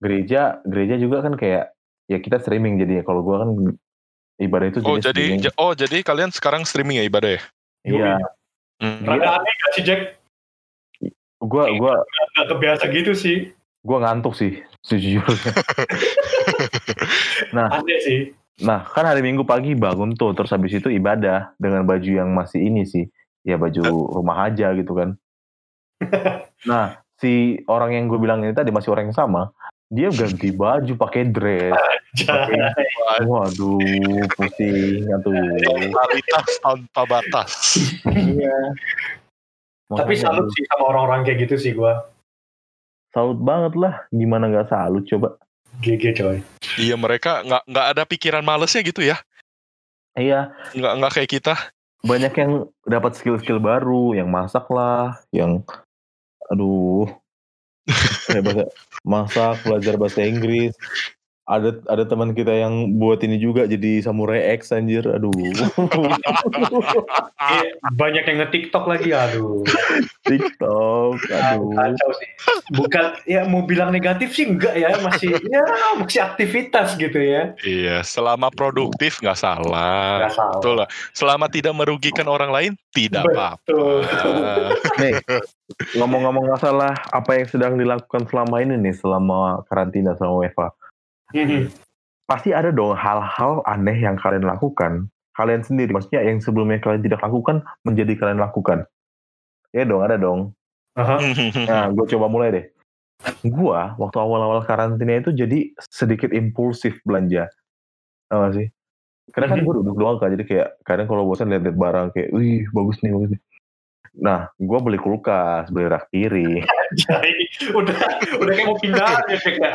gereja gereja juga kan kayak ya kita streaming jadinya kalau gue kan ibadah itu oh, jadi streaming. oh, jadi kalian sekarang streaming ya ibadah ya? iya Hmm. Rada aneh gak sih Jack? gue gua Gak kebiasa gitu sih. gua ngantuk sih sejujurnya Aneh sih. Nah, kan hari Minggu pagi bangun tuh, terus habis itu ibadah dengan baju yang masih ini sih, ya baju rumah aja gitu kan. Nah, si orang yang gue bilang ini tadi masih orang yang sama, dia ganti baju pakai dress, pakai waduh pusing aduh. Kualitas tanpa batas. Iya. Tapi salut sih sama orang-orang kayak gitu sih gua. salut banget lah, gimana nggak salut coba? GG coy. Iya mereka nggak nggak ada pikiran malesnya gitu ya? Iya, Nggak nggak kayak kita. banyak yang dapat skill-skill baru, yang masak lah, yang aduh bahasa masak, belajar bahasa Inggris. Ada ada teman kita yang buat ini juga jadi samurai X anjir. Aduh. Iya, banyak yang nge-tiktok lagi aduh. TikTok. Aduh. Kacau sih. Bukan ya mau bilang negatif sih enggak ya, masih ya masih aktivitas gitu ya. Iya, selama produktif nggak salah. Enggak salah. Betul lah. Selama tidak merugikan orang lain, tidak apa-apa. Nih, ngomong-ngomong masalah apa yang sedang dilakukan selama ini nih selama karantina selama WFA. Mhm. Pasti ada dong hal-hal aneh yang kalian lakukan. Kalian sendiri maksudnya yang sebelumnya kalian tidak lakukan menjadi kalian lakukan. Ya dong, ada dong. Aha. Nah, gue coba mulai deh. Gua waktu awal-awal karantina itu jadi sedikit impulsif belanja. Tau gak sih? Karena kan Mhm. gue duduk doang kan, jadi kayak kadang kalau bosan lihat-lihat barang kayak, wih bagus nih, bagus nih. Nah, gue beli kulkas, beli rak piring, Jadi udah udah kayak mau pindah ya ya.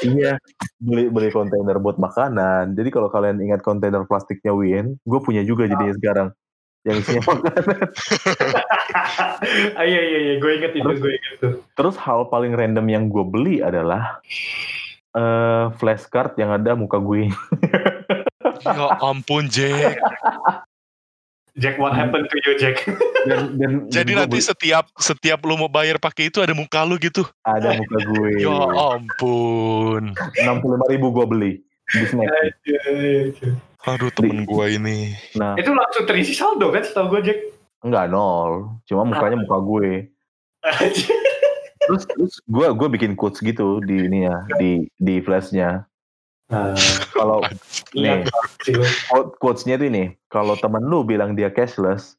iya, beli beli kontainer buat makanan. Jadi kalau kalian ingat kontainer plastiknya Win, gue punya juga jadinya sekarang yang isinya makanan. Ah, iya iya iya, gue inget itu, gue inget tuh. Terus hal paling random yang gue beli adalah eh flashcard yang ada muka gue. ya ampun, Jack. Jack, what happened to you, Jack? Dan, dan Jadi nanti beli- setiap setiap lu mau bayar pakai itu ada muka lu gitu. ada muka gue. Ya ampun. enam puluh ribu gue beli di snack. Aduh temen gua ini. Nah, itu langsung terisi saldo kan setahu gue, Jack? enggak nol, cuma mukanya muka gue. terus terus gue gue bikin quotes gitu di ini ya di di flashnya Nah, kalau nih. Quote quotesnya itu ini. Kalau temen lu bilang dia cashless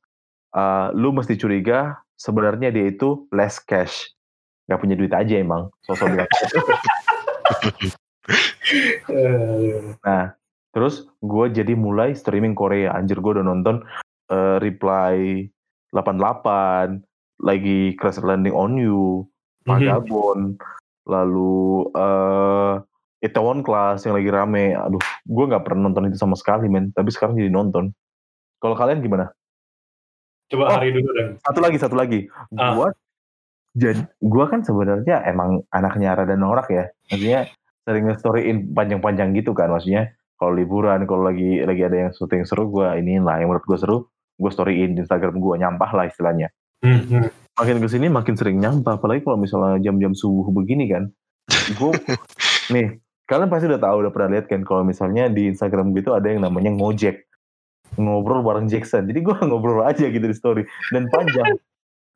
uh, lu mesti curiga sebenarnya dia itu less cash. Nggak punya duit aja emang sosok bilang Eh, nah terus gue jadi mulai streaming Korea. Anjir gue udah nonton uh, reply 88 lagi crash landing on you mhm. Vagabond lalu eh Itaewon Class yang lagi rame. Aduh gue nggak pernah nonton itu sama sekali men. Tapi sekarang jadi nonton. Kalau kalian gimana? Coba Oh. hari dulu dan. satu lagi satu lagi. Ah. gua jadi gua kan sebenarnya emang anaknya rada norak ya. Maksudnya sering nge-storyin panjang-panjang gitu kan maksudnya. Kalau liburan kalau lagi lagi ada yang syuting seru gua iniin lah. Yang menurut gua seru gua storyin di Instagram gua nyampah lah istilahnya. Hmm, hmm. makin ke sini makin sering nyampah. Apalagi kalau misalnya jam-jam subuh begini kan. Gue nih kalian pasti udah tahu udah pernah lihat kan kalau misalnya di Instagram gitu ada yang namanya ngojek. Ngobrol bareng Jackson. Jadi gue ngobrol aja gitu di story. Dan panjang.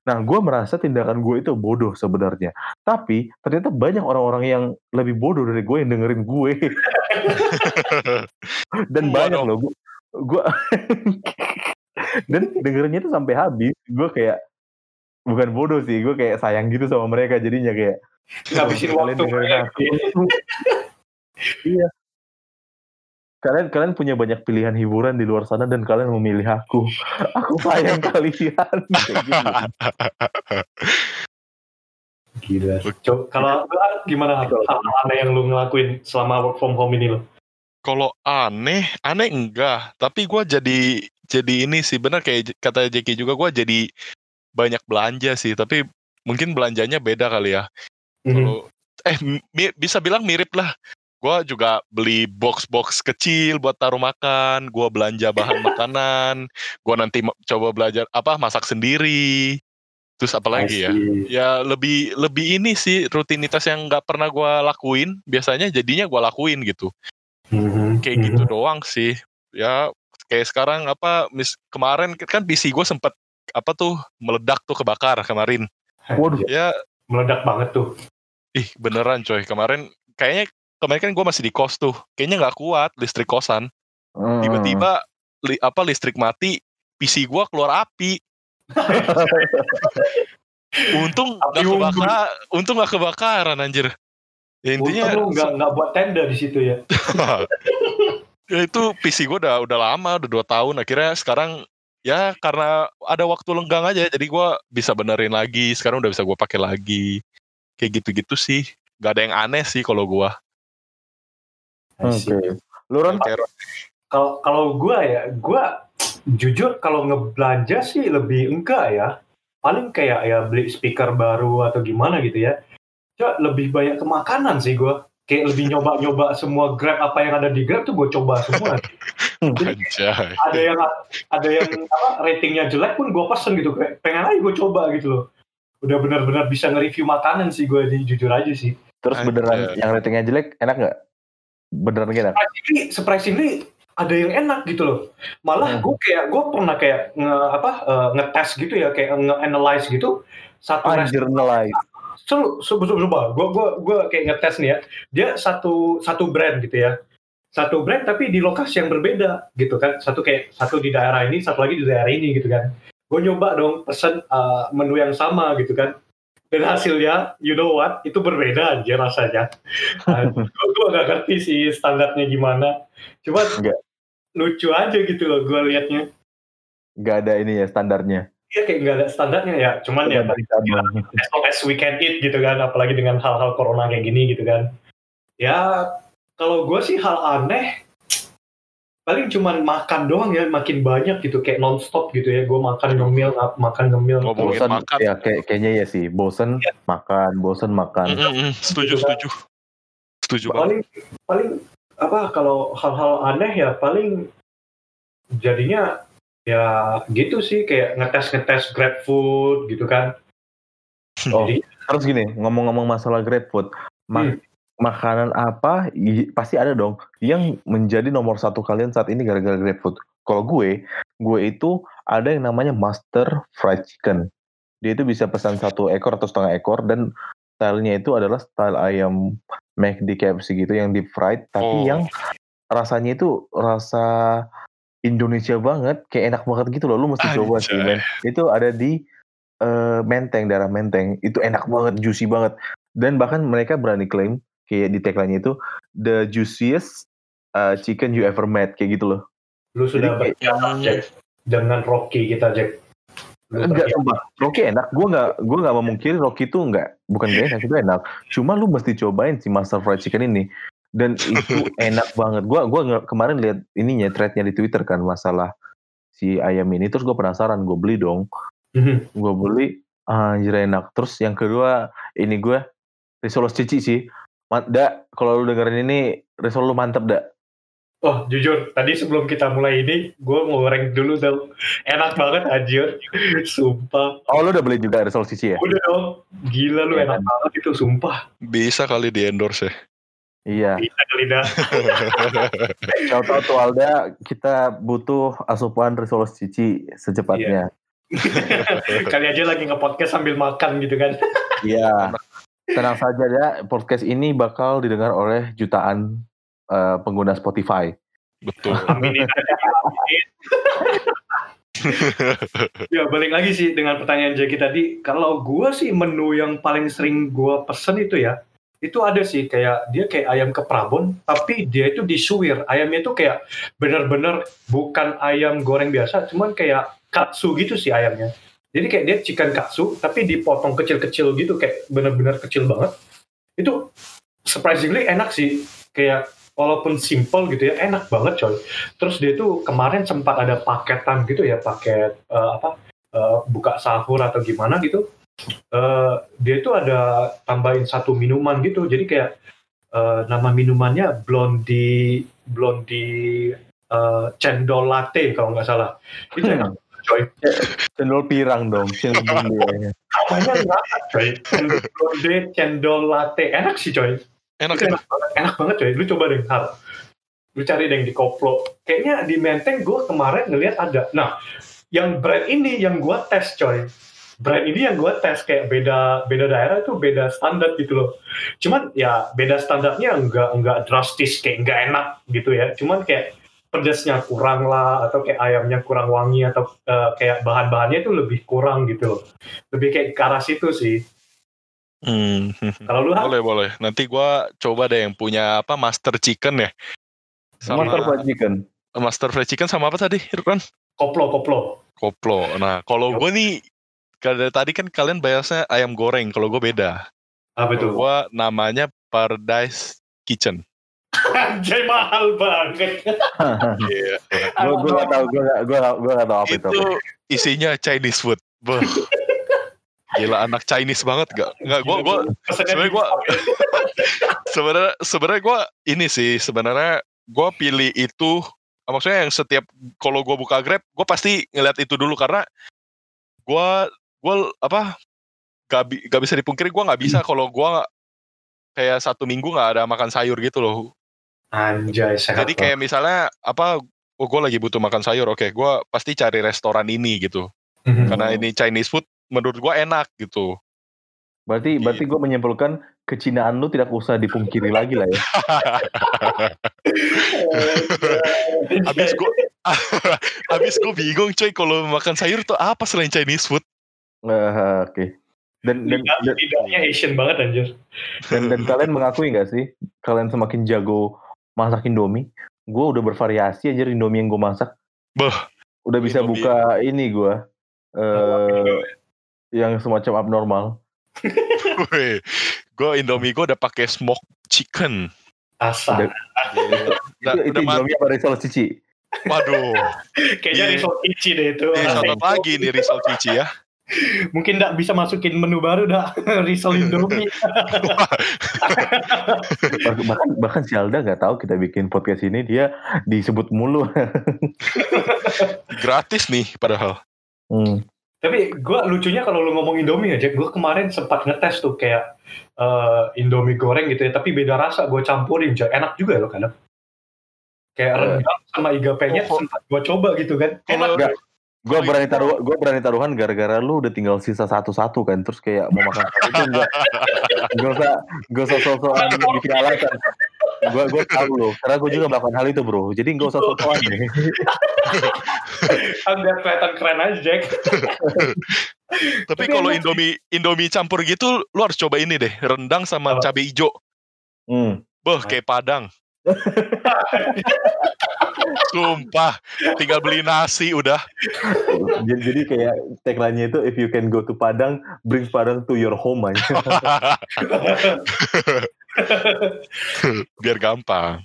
Nah gue merasa tindakan gue itu bodoh sebenarnya. Tapi ternyata banyak orang-orang yang lebih bodoh dari gue yang dengerin gue. Dan Gua banyak dong. loh gue gue dan dengerinnya itu sampai habis. Gue kayak bukan bodoh sih gue kayak sayang gitu sama mereka jadinya kayak Ngabisin Kalian waktu dengerin kayak aku. Iya kalian kalian punya banyak pilihan hiburan di luar sana dan kalian memilih aku aku sayang kalian gitu. Gila. Coba kalau gimana hal aneh yang lu ngelakuin selama work from home ini lo? Kalau aneh, aneh enggak. Tapi gue jadi jadi ini sih benar kayak kata Jeki juga gue jadi banyak belanja sih. Tapi mungkin belanjanya beda kali ya. Mhm. Kalau eh mi- bisa bilang mirip lah. Gue juga beli box-box kecil buat taruh makan. Gue belanja bahan makanan. Gue nanti coba belajar apa masak sendiri. Terus apa lagi ya? Ya lebih lebih ini sih rutinitas yang nggak pernah gue lakuin. Biasanya jadinya gue lakuin gitu Mhm, kayak mhm. gitu doang sih ya kayak sekarang apa mis kemarin kan PC gue sempet apa tuh meledak tuh kebakar kemarin waduh ya Meledak banget tuh. ih beneran coy kemarin kayaknya kemarin kan gue masih di kos tuh kayaknya nggak kuat listrik kosan. Hmm. tiba-tiba li- apa listrik mati PC gue keluar api. Untung nggak kebakar untung nggak kebakaran anjir. Ya, intinya nggak nggak buat tenda di situ ya. ya itu PC gue udah udah lama udah dua tahun. Akhirnya sekarang ya karena ada waktu lenggang aja jadi gue bisa benerin lagi. Sekarang udah bisa gue pakai lagi. Kayak gitu-gitu sih. Nggak ada yang aneh sih kalau gue oke lu Ron Kayak- Kalau kalau gua ya, gua jujur kalau ngebelanja sih lebih enggak ya. Paling kayak ya beli speaker baru atau gimana gitu ya. Coba lebih banyak ke makanan sih gua. Kayak lebih nyoba-nyoba semua Grab apa yang ada di Grab tuh gue coba semua. anjay ada yang ada yang apa ratingnya jelek pun gue pesen gitu kayak pengen aja gue coba gitu loh udah benar-benar bisa nge-review makanan sih gue jujur aja sih terus Anjay. beneran yang ratingnya jelek enak nggak beneran enak surprisingly, surprisingly ada yang enak gitu loh. Malah Hmm. gue kayak gue pernah kayak nge apa eh, ngetes gitu ya kayak nge-analyze gitu. Satu anjir coba coba coba gue gue gue kayak ngetes nih ya. Dia satu satu brand gitu ya. Satu brand tapi di lokasi yang berbeda gitu kan. Satu kayak satu di daerah ini satu lagi di daerah ini gitu kan. Gue nyoba dong pesen uh, menu yang sama gitu kan dan hasilnya you know what? Itu berbeda aja rasanya. Gue gue gak ngerti sih standarnya gimana. Cuma Enggak. lucu aja gitu loh gue liatnya. Nggak ada ini ya standarnya. Iya kayak nggak ada standarnya ya. Cuman ya Dari cabang. as long as we can eat gitu kan apalagi dengan hal-hal corona kayak gini gitu kan. Ya kalau gue sih hal aneh paling cuman makan doang ya makin banyak gitu kayak nonstop gitu ya. Gue makan ngemil makan ngemil. Ngomongin bosan makan. ya kayak kayaknya ya sih. Bosen Iya. makan bosen makan. Mm, mm, mm. setuju setuju. Setuju banget. Paling paling apa kalau hal-hal aneh ya paling jadinya ya gitu sih kayak ngetes ngetes grab food gitu kan. Oh, Jadi- terus gini ngomong-ngomong masalah GrabFood, ma- Hmm. Makanan apa pasti ada dong yang menjadi nomor satu kalian saat ini gara-gara GrabFood. Kalau gue, gue itu ada yang namanya Master Fried Chicken. Dia itu bisa pesan satu ekor atau setengah ekor dan stylenya itu adalah style ayam McD KFC gitu yang deep fried, tapi Oh. yang rasanya itu rasa Indonesia banget, kayak enak banget gitu loh. Lu mesti coba sih, Anjay. men. Itu ada di eh, Menteng, daerah Menteng. Itu enak banget, juicy banget. Dan bahkan mereka berani klaim kayak di tagline itu the juiciest uh, chicken you ever met kayak gitu loh. Lu sudah Jadi kayak- berjasa Jack dengan Rocky kita Jack. Lu Enggak, sumpah. Rocky enak. Gue nggak, gue nggak memungkiri Rocky itu enggak, bukan gak enak, itu enak. Cuma lu mesti cobain si Master Fried Chicken ini. Dan itu enak banget. Gue, gua kemarin lihat ininya threadnya di Twitter kan masalah si ayam ini. Terus gue penasaran, gue beli dong. Mhm. Gue beli, anjir enak. Terus yang kedua, ini gue risolo cici sih. Da, kalau lu dengerin ini, risolo lu mantep, Da. Oh jujur, tadi sebelum kita mulai ini, gue mau dulu dong. Enak banget anjir, sumpah. Oh, lu udah beli juga risolo cici ya? Udah dong, gila lu Iya enak kan? banget itu, sumpah. Bisa kali di endorse ya. Iya. Bisa kali dah. Shout out to Alda, kita butuh asupan risolo cici secepatnya. Kali aja lagi nge-podcast sambil makan gitu kan. Iya. Tenang saja ya, podcast ini bakal didengar oleh jutaan eh, pengguna Spotify. Betul. Ya balik lagi sih dengan pertanyaan Jackie tadi. Kalau gua sih menu yang paling sering gua pesen itu ya, itu ada sih kayak dia kayak ayam ke Prabon, tapi dia itu disuir. Ayamnya itu kayak bener-bener bukan ayam goreng biasa, cuman kayak katsu gitu sih ayamnya. Jadi kayak dia chicken katsu, tapi dipotong kecil-kecil gitu, kayak bener-bener kecil banget. Itu surprisingly enak sih, kayak walaupun simple gitu ya, enak banget coy. Terus dia tuh kemarin sempat ada paketan gitu ya, paket eh, apa eh, buka sahur atau gimana gitu. Eh, dia tuh ada tambahin satu minuman gitu, jadi kayak eh, nama minumannya Blondie Blondie eh, cendol latte kalau nggak salah. Itu enak coy. Cendol pirang dong, cendol bunde. Namanya nggak coy. Cendol cendol latte enak sih coy. Enak ya. enak banget, enak banget coy. Lu coba deh, Har. Lu cari deh di koplo. Kayaknya di Menteng gue kemarin ngeliat ada. Nah, yang brand ini yang gue tes coy. Brand ini yang gue tes kayak beda beda daerah itu beda standar gitu loh. Cuman ya beda standarnya enggak enggak drastis kayak enggak enak gitu ya. Cuman kayak pedasnya kurang lah atau kayak ayamnya kurang wangi atau eh, kayak bahan-bahannya itu lebih kurang gitu loh. Lebih kayak ke arah situ sih. Hmm. Kalau lu Boleh boleh. Nanti gua coba deh yang punya apa Master Chicken ya. Sama Master Fried Chicken. Master Fried Chicken sama apa tadi, Ron? koplo koplo. Koplo. Nah, kalau gue nih dari tadi kan kalian bahasnya ayam goreng, kalau gue beda. Apa itu? Kalau gue namanya Paradise Kitchen. Anjay mahal banget. Iya. Gue gue gak tau, gue gak, gue gak, gue gak tau apa itu. itu isinya Chinese food. Gila anak Chinese banget gak? Enggak, gue gue sebenarnya gua sebenarnya sebenarnya gue ini sih sebenarnya gue pilih itu maksudnya yang setiap kalau gue buka grab gue pasti ngeliat itu dulu karena gue gue apa gak, bi- gak bisa dipungkiri gue nggak bisa kalau gue kayak satu minggu nggak ada makan sayur gitu loh Anjay sehat. jadi kayak misalnya apa oh gue lagi butuh makan sayur oke gue pasti cari restoran ini gitu banget. karena ini Chinese food menurut gue enak gitu Berarti, berarti gue menyimpulkan kecinaan lu tidak usah dipungkiri lagi lah ya. Abis gue Abis gue bingung coy kalau makan sayur tuh apa selain Chinese food Eh, Oke. Dan, dan, Lidah- dan, lidahnya Asian banget anjir. dan, dan kalian mengakui nggak sih, kalian semakin jago masak Indomie, gue udah bervariasi aja Indomie yang gue masak. Beuh. Udah bisa Indomie. buka ini gue, eh yang semacam abnormal. gue Indomie gue udah pakai smoke chicken Asa. Udah- udah, itu itu udah. Indomie apa risol cici? waduh Kayaknya Iya. risol ichi deh itu. Rasanya satu lagi nih risol cici ya Mungkin nggak bisa masukin menu baru dah. risol Indomie. Bah- bahkan bahkan si Alda nggak tahu kita bikin podcast ini dia disebut mulu. gratis nih padahal Hmm. Tapi gue lucunya kalau lu ngomong Indomie aja, gue kemarin sempat ngetes tuh kayak eh, Indomie goreng gitu ya, tapi beda rasa gue campurin, enak juga loh kadang. Kayak rendang sama iga penyet Oh, sempat gue coba gitu kan. Enak. Kalau-. Gue berani itu. taruh, gue berani taruhan gara-gara lu udah tinggal sisa satu-satu kan, terus kayak mau makan satu itu enggak, gak usah, gak usah sok-sokan bikin alasan. Gue gue tahu lo, karena gue juga melakukan hal itu bro. Jadi gak usah sok-sokan deh. Biar kelihatan keren aja Jack. Tapi kalau Indomie Indomie campur gitu, lu harus coba ini deh, rendang sama cabai hijau. Hmm. Beuh, kayak Padang. Sumpah, tinggal beli nasi udah. Jadi, jadi kayak tagline-nya itu if you can go to Padang, bring Padang to your home aja. Biar gampang.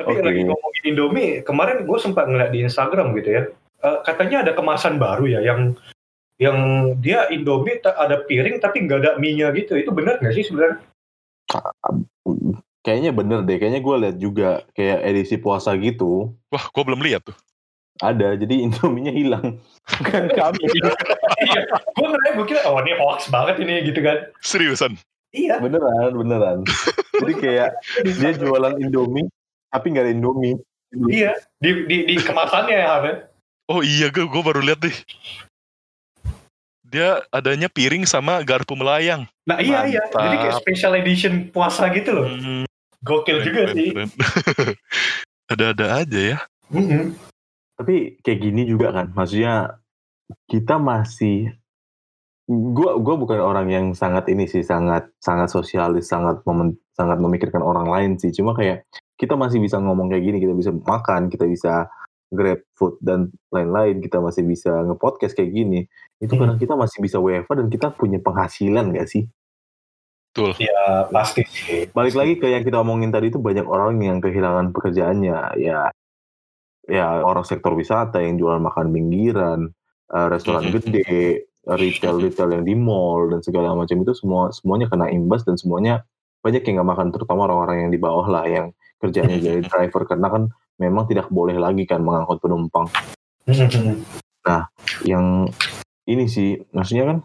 Tapi Oke. lagi ngomongin Indomie, kemarin gue sempat ngeliat di Instagram gitu ya. Eh, katanya ada kemasan baru ya yang yang dia Indomie ada piring tapi nggak ada mie-nya gitu. Itu benar nggak sih sebenarnya? Kayaknya bener deh, kayaknya gue liat juga kayak edisi puasa gitu. Wah, gue belum lihat tuh. Ada, jadi Indominya hilang. Bukan kami. iya. Gue ngeliat gue kira oh ini hoax banget ini gitu kan. Seriusan. Iya. beneran, beneran. Jadi kayak dia jualan Indomie, tapi nggak ada Indomie. Iya. Di di, di kemasannya ya. Oh iya, gue gue baru lihat deh. Dia adanya piring sama garpu melayang. Nah iya iya. Mantap. Jadi kayak special edition puasa gitu loh. Hmm, Gokil juga keren, sih. keren. Ada-ada aja ya. Mhm. Tapi kayak gini juga kan, maksudnya kita masih gua gua bukan orang yang sangat ini sih sangat sangat sosialis sangat momen, sangat memikirkan orang lain sih cuma kayak kita masih bisa ngomong kayak gini kita bisa makan kita bisa grab food dan lain-lain kita masih bisa ngepodcast kayak gini itu Hmm. karena kita masih bisa WFA dan kita punya penghasilan gak sih Betul. Ya pasti sih. balik lagi ke yang kita omongin tadi itu banyak orang yang kehilangan pekerjaannya ya ya orang sektor wisata yang jualan makan pinggiran eh, restoran gede retail retail yang di mall dan segala macam itu semua semuanya kena imbas dan semuanya banyak yang nggak makan terutama orang-orang yang di bawah lah yang kerjanya jadi driver karena kan memang tidak boleh lagi kan mengangkut penumpang Mhm. yang ini sih maksudnya kan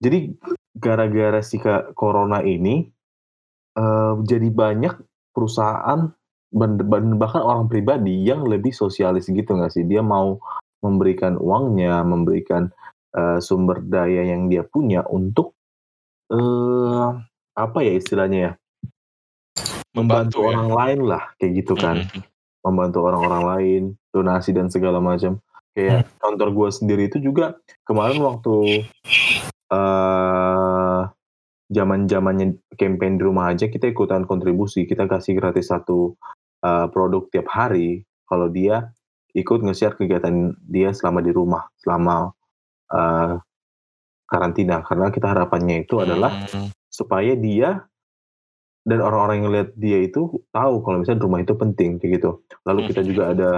jadi gara-gara si corona ini eh, jadi banyak perusahaan bahkan orang pribadi yang lebih sosialis gitu nggak sih dia mau memberikan uangnya memberikan eh, sumber daya yang dia punya untuk eh apa ya istilahnya ya membantu Membantu ya. orang lain lah kayak gitu kan Mhm. membantu orang-orang lain, donasi dan segala macam. Kayak kantor gue sendiri itu juga kemarin waktu eh zaman zamannya campaign di rumah aja kita ikutan kontribusi, kita kasih gratis satu eh, produk tiap hari kalau dia ikut nge-share kegiatan dia selama di rumah, selama eh, karantina. Karena kita harapannya itu adalah Hmm. supaya dia dan orang-orang yang lihat dia itu tahu kalau misalnya rumah itu penting kayak gitu. Lalu kita juga ada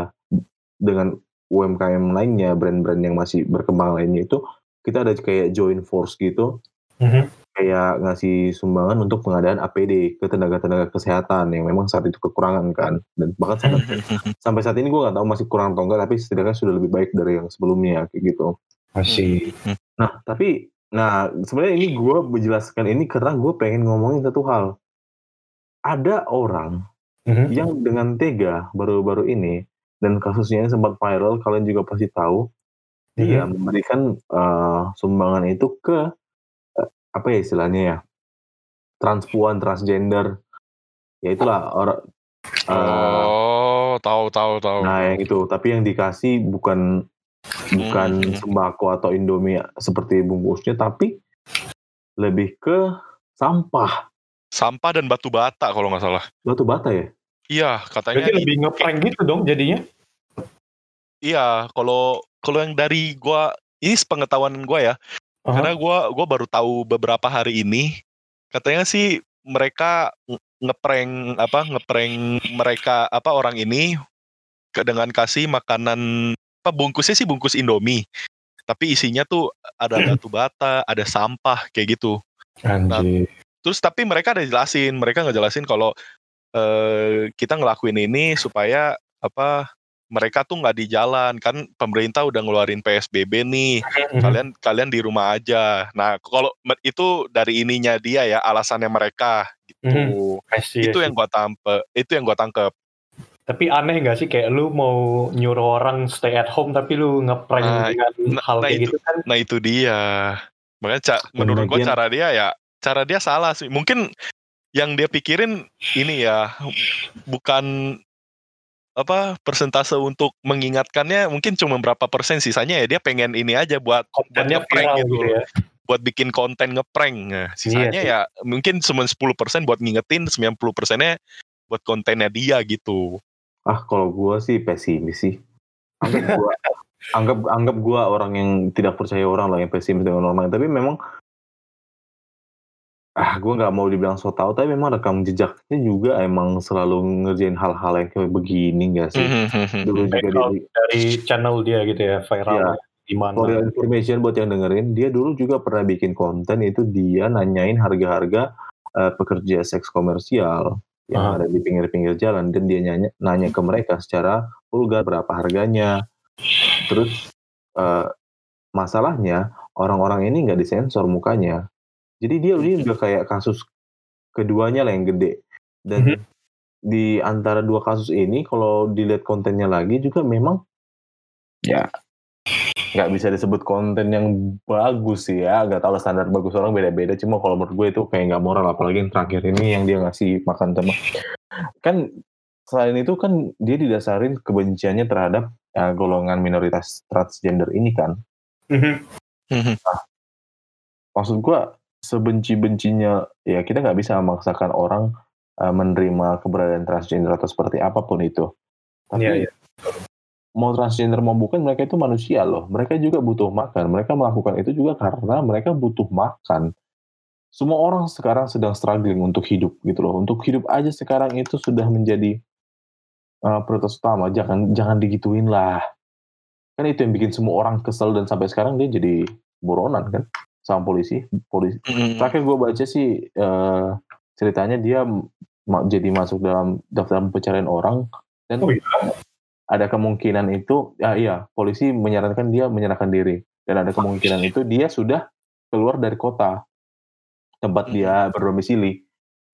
dengan UMKM lainnya, brand-brand yang masih berkembang lainnya itu kita ada kayak join force gitu, Mhm. kayak ngasih sumbangan untuk pengadaan APD ke tenaga-tenaga kesehatan yang memang saat itu kekurangan kan. Dan bahkan sampai, sampai saat ini gue nggak tahu masih kurang atau enggak, tapi setidaknya sudah lebih baik dari yang sebelumnya kayak gitu. Masih. Nah, tapi nah sebenarnya ini gue menjelaskan ini karena gue pengen ngomongin satu hal. Ada orang Mhm. yang dengan tega baru-baru ini dan kasusnya sempat viral, kalian juga pasti tahu. Dia memberikan eh, sumbangan itu ke eh, apa ya istilahnya ya? Transpuan, transgender. Ya itulah orang eh, Oh, tahu tahu tahu. Nah, yang itu. Tapi yang dikasih bukan bukan Hmm. sembako atau Indomie seperti bungkusnya, tapi lebih ke sampah. Sampah dan batu bata kalau nggak salah. Batu bata ya? Iya, katanya Berarti lebih ngeprank gitu dong jadinya. iya, kalau kalau yang dari gua ini sepengetahuan gua ya. Aha. Karena gua gua baru tahu beberapa hari ini katanya sih mereka nge- ngeprank apa ngeprank mereka apa orang ini dengan kasih makanan apa bungkusnya sih bungkus Indomie. Tapi isinya tuh ada batu bata, ada sampah kayak gitu. Anjir. Terus tapi mereka ada jelasin, mereka ngejelasin kalau eh, kita ngelakuin ini supaya apa mereka tuh nggak di jalan kan pemerintah udah ngeluarin PSBB nih Mhm. kalian kalian di rumah aja. Nah kalau itu dari ininya dia ya alasannya mereka gitu. I see, Itu yang gua tampe, itu yang gua tangkep. Tapi aneh nggak sih kayak lu mau nyuruh orang stay at home tapi lu ngeprank Nah, dengan nah, hal nah kayak itu- gitu kan? Nah itu dia. Makanya ca- menurut gua cara dia ya cara dia salah sih. Mungkin yang dia pikirin ini ya bukan apa persentase untuk mengingatkannya mungkin cuma berapa persen sisanya ya dia pengen ini aja buat Kontennya viral gitu gitu ya. buat bikin konten ngeprank. Nah, sisanya sih. ya mungkin cuma 10% buat ngingetin, 90 persennya buat kontennya dia gitu. Ah, kalau gua sih pesimis sih. Anggap gua anggap anggap gua orang yang tidak percaya orang lah yang pesimis dengan orang lain. Tapi memang ah gua nggak mau dibilang so tau tapi memang rekam jejaknya juga emang selalu ngerjain hal-hal yang kayak begini gak sih dulu juga di dari channel dia gitu ya viral Iya. gimana? for your information buat yang dengerin dia dulu juga pernah bikin konten itu dia nanyain harga-harga eh, pekerja seks komersial yang Ah. ada di pinggir-pinggir jalan dan dia nanya nanya ke mereka secara vulgar berapa harganya terus eh, masalahnya orang-orang ini nggak disensor mukanya jadi dia ini udah kayak kasus keduanya lah yang gede. Dan Mhm. di antara dua kasus ini kalau dilihat kontennya lagi juga memang ya. Nggak bisa disebut konten yang bagus sih ya. Nggak tahu lah standar bagus orang beda-beda. Cuma kalau menurut gue itu kayak nggak moral. Apalagi yang terakhir ini yang dia ngasih makan teman kan selain itu kan dia didasarin kebenciannya terhadap ya, golongan minoritas transgender ini kan. Mhm. maksud gua sebenci-bencinya ya kita nggak bisa memaksakan orang uh, menerima keberadaan transgender atau seperti apa pun itu. Tapi Iya, iya. mau transgender mau bukan mereka itu manusia loh. Mereka juga butuh makan. Mereka melakukan itu juga karena mereka butuh makan. Semua orang sekarang sedang struggling untuk hidup gitu loh. Untuk hidup aja sekarang itu sudah menjadi uh, prioritas utama. Jangan jangan digituin lah. Kan itu yang bikin semua orang kesel dan sampai sekarang dia jadi buronan kan sama polisi. Polisi terakhir gue baca sih eh, ceritanya dia ma- jadi masuk dalam daftar pencarian orang dan Oh, iya? ada kemungkinan itu ya iya polisi menyarankan dia menyerahkan diri dan ada kemungkinan itu dia sudah keluar dari kota tempat dia berdomisili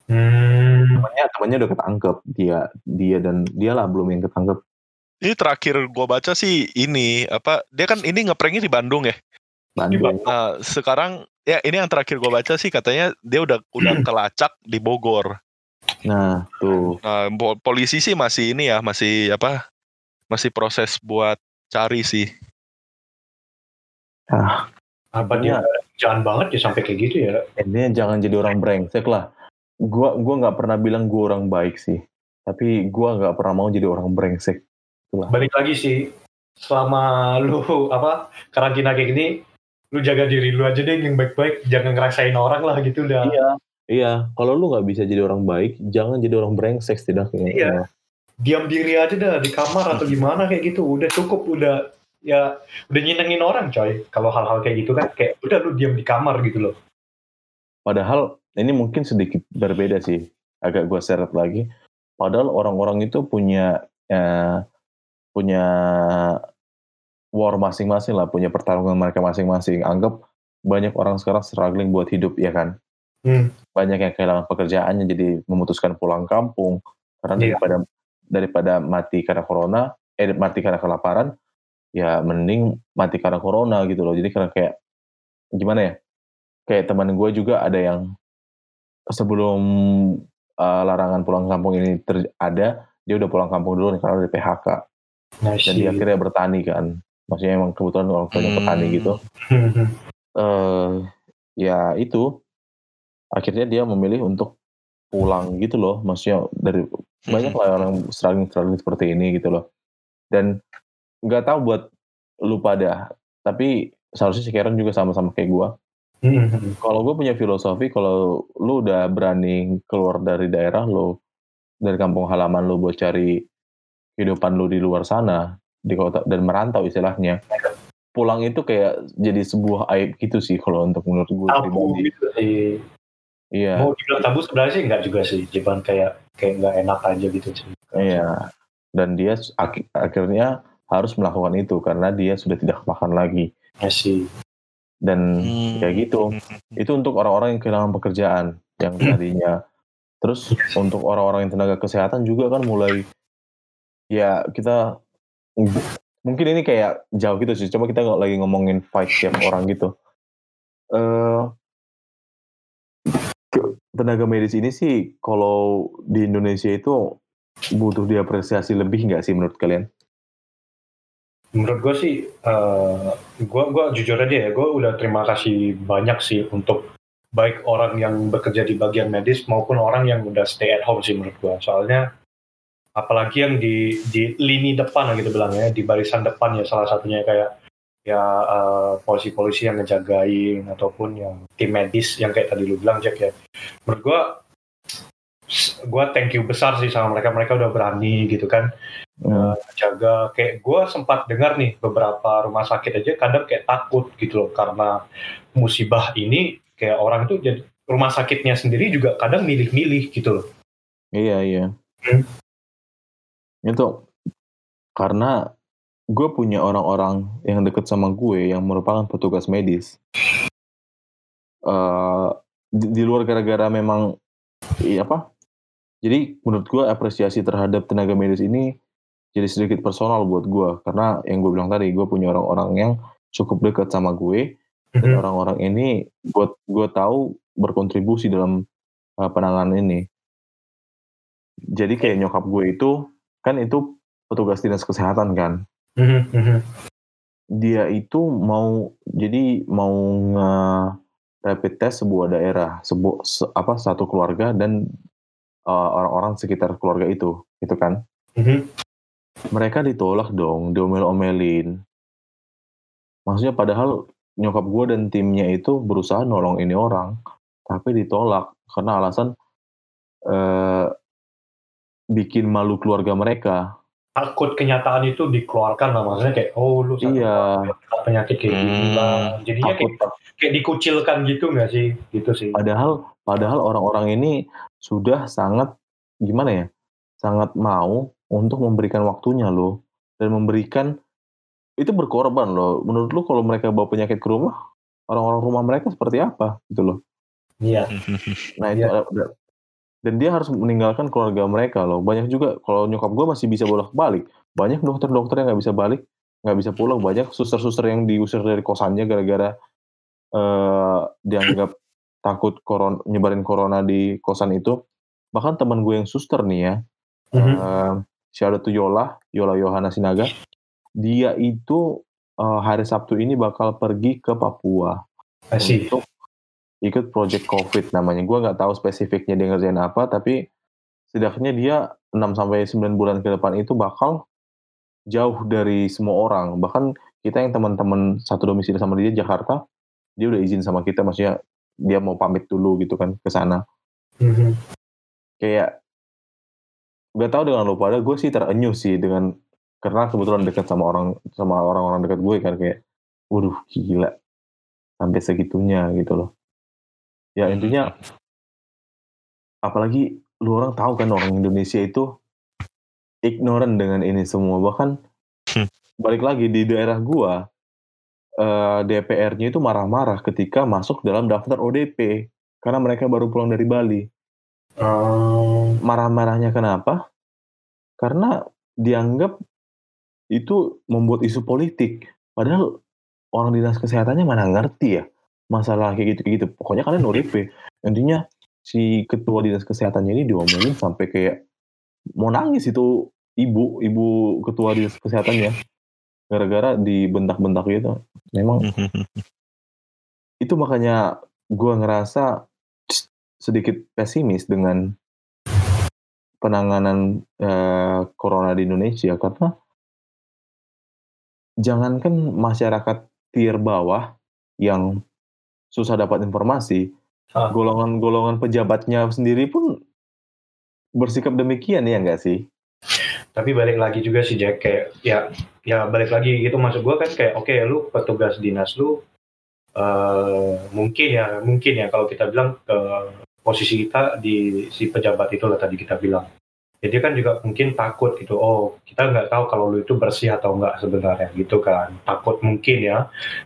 Hmm. temannya temannya udah ketangkep dia dia dan dialah belum yang ketangkep Ini terakhir gua baca sih ini apa dia kan ini ngepranknya di Bandung ya. Bandung Nah, sekarang ya ini yang terakhir gua baca sih katanya dia udah udah kelacak di Bogor. nah tuh Nah, po- polisi sih masih ini ya, masih apa? Masih proses buat cari sih. ah Apa dia jangan banget ya sampai kayak gitu ya? intinya jangan jadi orang brengsek lah gua gua nggak pernah bilang gua orang baik sih tapi gua nggak pernah mau jadi orang brengsek Balik lagi sih selama lu apa karantina kayak gini lu jaga diri lu aja deh yang baik-baik jangan ngerasain orang lah gitu udah Iya, iya. Kalau lu nggak bisa jadi orang baik, jangan jadi orang brengsek setidaknya. Iya. diam diri aja dah di kamar atau gimana kayak gitu udah cukup udah ya udah nyenengin orang coy kalau hal-hal kayak gitu kan kayak udah lu diam di kamar gitu loh Padahal ini mungkin sedikit berbeda sih, agak gua seret lagi. Padahal orang-orang itu punya eh, punya war masing-masing lah, punya pertarungan mereka masing-masing. Anggap banyak orang sekarang struggling buat hidup, ya kan? Hmm. Banyak yang kehilangan pekerjaannya, jadi memutuskan pulang kampung karena Iya. daripada daripada mati karena corona, eh mati karena kelaparan, ya mending mati karena corona gitu loh. Jadi karena kayak gimana ya? Kayak teman gue juga ada yang sebelum uh, larangan pulang kampung ini ter- ada, dia udah pulang kampung dulu nih karena dari PHK nah dan dia akhirnya bertani kan. Maksudnya emang kebetulan orang tuanya Hmm. petani gitu. eh ya itu. Akhirnya dia memilih untuk pulang gitu loh. Maksudnya dari banyak lah orang struggling struggling seperti ini gitu loh. Dan nggak tahu buat lu pada tapi seharusnya si Karen juga sama-sama kayak gua. Kalau gue punya filosofi kalau lu udah berani keluar dari daerah lo dari kampung halaman lu buat cari kehidupan lu di luar sana di kota dan merantau istilahnya. Pulang itu kayak jadi sebuah aib gitu sih kalau untuk menurut gue tabu pribadi. gitu sih. Iya. Mau dibilang tabu sebenarnya sih enggak juga sih. Cuman kayak kayak nggak enak aja gitu sih. Iya. Dan dia ak- akhirnya harus melakukan itu karena dia sudah tidak makan lagi. Sih dan Hmm. kayak gitu. Itu untuk orang-orang yang kehilangan pekerjaan yang tadinya. Terus untuk orang-orang yang tenaga kesehatan juga kan mulai ya kita mungkin ini kayak jauh gitu sih. Coba kita nggak lagi ngomongin fight tiap orang gitu. Eh tenaga medis ini sih kalau di Indonesia itu butuh diapresiasi lebih nggak sih menurut kalian? Menurut gue sih, uh, gue gua jujur aja ya, gue udah terima kasih banyak sih untuk baik orang yang bekerja di bagian medis maupun orang yang udah stay at home sih menurut gue. Soalnya apalagi yang di di lini depan gitu bilang ya, di barisan depan ya salah satunya kayak ya uh, polisi-polisi yang ngejagain ataupun yang tim medis yang kayak tadi lu bilang Jack ya. Menurut gue gue thank you besar sih sama mereka mereka udah berani gitu kan hmm. jaga kayak gue sempat dengar nih beberapa rumah sakit aja kadang kayak takut gitu loh karena musibah ini kayak orang itu jadi rumah sakitnya sendiri juga kadang milih-milih gitu loh iya iya hmm. Itu karena gue punya orang-orang yang deket sama gue yang merupakan petugas medis uh, di, di luar gara-gara memang iya apa jadi menurut gue apresiasi terhadap tenaga medis ini jadi sedikit personal buat gue karena yang gue bilang tadi gue punya orang-orang yang cukup dekat sama gue dan mm-hmm. orang-orang ini buat gue tahu berkontribusi dalam uh, penanganan ini. Jadi kayak nyokap gue itu kan itu petugas dinas kesehatan kan. Mm-hmm. Dia itu mau jadi mau nge rapid test sebuah daerah, sebuah se, apa satu keluarga dan uh, orang-orang sekitar keluarga itu, gitu kan? Mm-hmm. Mereka ditolak dong, diomel-omelin. Maksudnya padahal nyokap gue dan timnya itu berusaha nolong ini orang, tapi ditolak karena alasan uh, bikin malu keluarga mereka. Takut kenyataan itu dikeluarkan lah, maksudnya kayak oh lu iya. penyakit kayak gini lah. Jadinya kayak, kayak dikucilkan gitu nggak sih? Gitu sih. Padahal padahal orang-orang ini sudah sangat gimana ya, sangat mau untuk memberikan waktunya loh, dan memberikan itu berkorban loh. Menurut lu kalau mereka bawa penyakit ke rumah, orang-orang rumah mereka seperti apa gitu loh? Iya. Nah itu iya. Dan dia harus meninggalkan keluarga mereka loh. Banyak juga kalau nyokap gue masih bisa bolak-balik. Banyak dokter-dokter yang nggak bisa balik, nggak bisa pulang. Banyak suster-suster yang diusir dari kosannya gara-gara uh, dianggap takut koron nyebarin corona di kosan itu bahkan teman gue yang suster nih ya mm-hmm. uh, shout out to Yola Yola Yohana Sinaga dia itu uh, hari Sabtu ini bakal pergi ke Papua Asik. untuk ikut project COVID namanya gue nggak tahu spesifiknya dia ngerjain apa tapi setidaknya dia 6 sampai 9 bulan ke depan itu bakal jauh dari semua orang bahkan kita yang teman-teman satu domisili sama dia Jakarta dia udah izin sama kita maksudnya dia mau pamit dulu gitu kan ke sana. Mm-hmm. Kayak gak tau dengan lo pada gue sih terenyuh sih dengan karena kebetulan dekat sama orang sama orang-orang dekat gue kan kayak, waduh gila sampai segitunya gitu loh. Ya intinya apalagi lu orang tahu kan orang Indonesia itu ignorant dengan ini semua bahkan hmm. balik lagi di daerah gua uh, DPR-nya itu marah-marah ketika masuk dalam daftar ODP karena mereka baru pulang dari Bali. Uh, Marah-marahnya kenapa? Karena dianggap itu membuat isu politik. Padahal orang dinas kesehatannya mana ngerti ya masalah kayak gitu-gitu. Pokoknya kalian ODP. Intinya si ketua dinas kesehatannya ini diomongin sampai kayak mau nangis itu ibu ibu ketua dinas kesehatannya gara-gara dibentak-bentak gitu memang itu makanya gue ngerasa sedikit pesimis dengan penanganan uh, corona di Indonesia karena jangankan masyarakat tier bawah yang susah dapat informasi, golongan-golongan pejabatnya sendiri pun bersikap demikian ya enggak sih? Tapi balik lagi juga sih Jack kayak ya ya balik lagi gitu. Maksud gue kan kayak oke okay, lu petugas dinas lu uh, mungkin ya mungkin ya kalau kita bilang uh, posisi kita di si pejabat itu lah tadi kita bilang jadi kan juga mungkin takut gitu oh kita nggak tahu kalau lu itu bersih atau enggak sebenarnya gitu kan. Takut mungkin ya.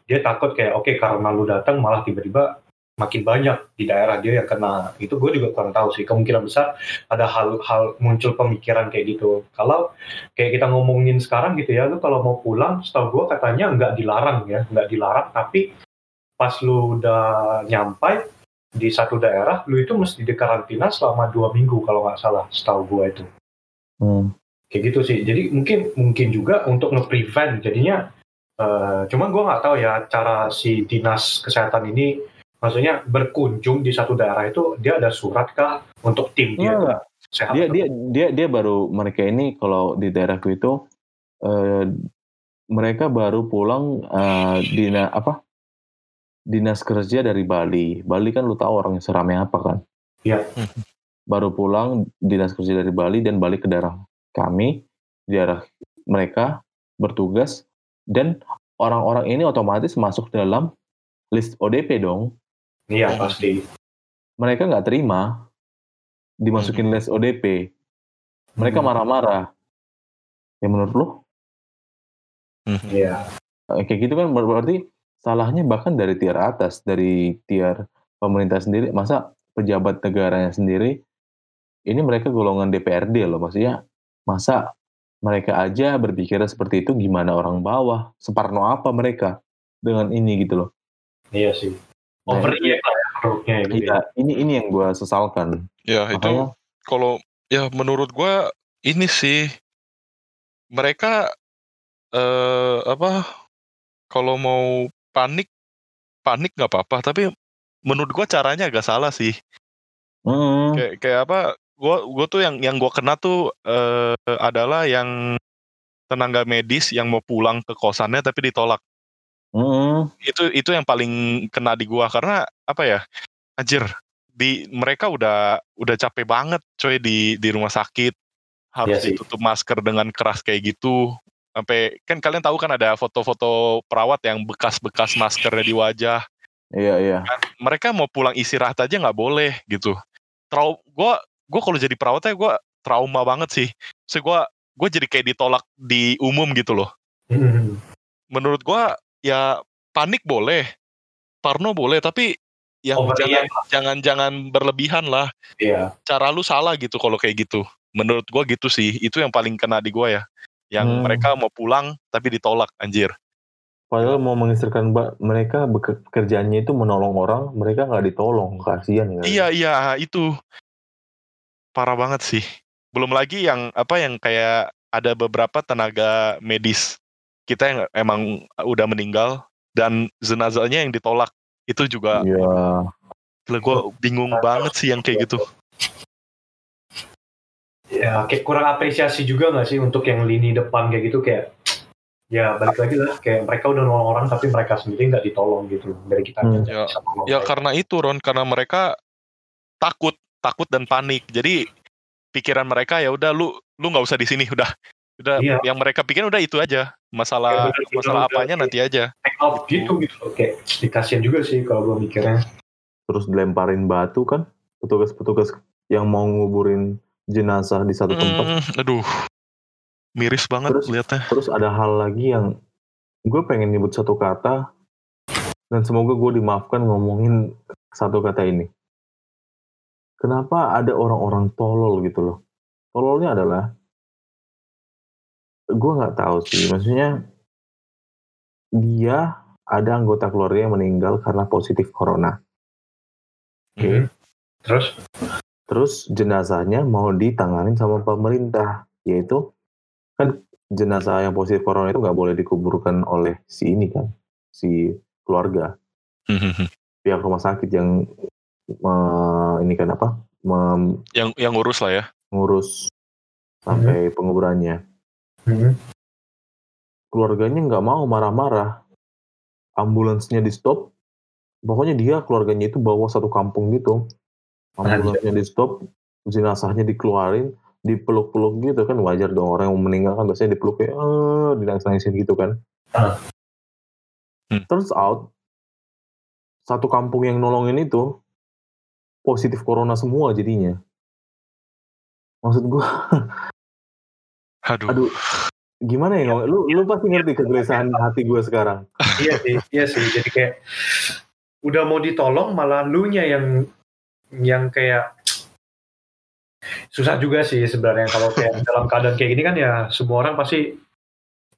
Dia takut kayak oke okay, karena lu datang malah tiba-tiba makin banyak di daerah dia yang kena. Itu gue juga kurang tahu sih. Kemungkinan besar ada hal-hal muncul pemikiran kayak gitu. Kalau kayak kita ngomongin sekarang gitu ya lu kalau mau pulang setahu gue katanya nggak dilarang ya nggak dilarang. Tapi pas lu udah nyampai di satu daerah lu itu mesti dikarantina selama dua minggu kalau nggak salah setahu gue itu. Hmm. kayak gitu sih. Jadi mungkin mungkin juga untuk nge-prevent jadinya uh, cuman gue nggak tahu ya cara si dinas kesehatan ini maksudnya berkunjung di satu daerah itu dia ada surat kah untuk tim dia Enggak, sehat dia dia dia dia baru mereka ini kalau di daerahku itu eh, mereka baru pulang eh, dina apa dinas kerja dari Bali. Bali kan lu tahu orangnya seramai apa kan? Iya. baru pulang dinas kerja dari Bali dan balik ke daerah kami di daerah mereka bertugas dan orang-orang ini otomatis masuk dalam list ODP dong. Iya pasti. Mereka nggak terima dimasukin list ODP mereka Hmm. marah-marah. Ya menurut lu? Iya. Kayak gitu kan ber- berarti salahnya bahkan dari tiar atas dari tiar pemerintah sendiri. Masa pejabat negaranya sendiri ini mereka golongan DPRD loh. Maksudnya masa mereka aja berpikir seperti itu gimana orang bawah? Separno apa mereka dengan ini gitu loh. Iya sih. Nah, overreact lah ya gitu iya ya. ini ini yang gue sesalkan. Ya itu makanya kalau ya menurut gua ini sih mereka eh apa kalau mau panik panik nggak apa-apa tapi menurut gua caranya agak salah sih. Mm, kayak kayak apa gua gua tuh yang yang gua kena tuh eh adalah yang tenaga medis yang mau pulang ke kosannya tapi ditolak. Mm, itu itu yang paling kena di gua karena apa ya anjir di mereka udah udah capek banget coy di di rumah sakit. Harus sih. ditutup masker dengan keras kayak gitu sampai kan kalian tahu kan ada foto-foto perawat yang bekas-bekas maskernya di wajah. Iya iya. Mereka mau pulang istirahat aja nggak boleh gitu. Trau gua gua kalau jadi perawatnya gua trauma banget sih. So gua gue jadi kayak ditolak di umum gitu loh. Hmm. menurut gua ya panik boleh parno boleh tapi yang jangan Overreact jangan jangan berlebihan lah. Iya. Cara lu salah gitu kalau kayak gitu. Menurut gua gitu sih itu yang paling kena di gua ya yang Hmm. mereka mau pulang tapi ditolak anjir. Padahal mau mengistirkan mbak mereka beke- pekerjaannya itu menolong orang mereka nggak ditolong kasihan kan? Iya iya itu. Parah banget sih. Belum lagi yang apa yang kayak ada beberapa tenaga medis kita yang emang udah meninggal dan jenazahnya yang ditolak. Itu juga Iya. gue bingung. banget sih yang kayak gitu ya kayak kurang apresiasi juga nggak sih untuk yang lini depan kayak gitu? Kayak ya balik lagi lah. Kayak mereka udah nolong orang tapi mereka sendiri nggak ditolong gitu dari kita Hmm. Ya, ya karena itu Ron. Karena mereka takut takut dan panik. Jadi pikiran mereka ya udah lu lu nggak usah di sini udah. Udah Iya. yang mereka pikirin udah itu aja. Masalah Ya, bener, masalah bener, apanya bener. nanti aja. Out gitu gitu kayak dikasihan juga sih kalau gue mikirnya. Terus dilemparin batu kan? Petugas-petugas yang mau nguburin jenazah di satu tempat. Hmm, aduh. Miris banget Terus- liatnya terus ada hal lagi yang gue pengen nyebut satu kata dan semoga gue dimaafkan ngomongin satu kata ini. Kenapa ada orang-orang tolol gitu loh? Tololnya adalah gue nggak tahu sih. Maksudnya dia ada anggota keluarga yang meninggal karena positif corona. Oke. Hmm. terus Terus jenazahnya mau ditanganin sama pemerintah, yaitu kan jenazah yang positif corona itu nggak boleh dikuburkan oleh si ini kan, si keluarga, pihak rumah sakit yang me- ini kan apa, mem- yang yang ngurus lah ya? mengurus sampai penguburannya. Hmm. Keluarganya nggak mau marah-marah, ambulansnya di stop, pokoknya dia keluarganya itu bawa satu kampung gitu, ambulansnya di stop, jenazahnya dikeluarin, dipeluk-peluk gitu kan wajar dong orang yang mau meninggal kan biasanya dipeluk kayak eh dinangis-nangisin gitu kan. Ah. Hmm. Turns out satu kampung yang nolongin itu positif corona semua jadinya. Maksud gua, aduh, aduh, gimana ya ngomong? Lu lu pasti ngerti kegelisahan hati gua sekarang. iya sih iya sih jadi kayak udah mau ditolong malah lu nya yang yang kayak susah juga sih sebenarnya kalau kayak dalam keadaan kayak gini kan ya semua orang pasti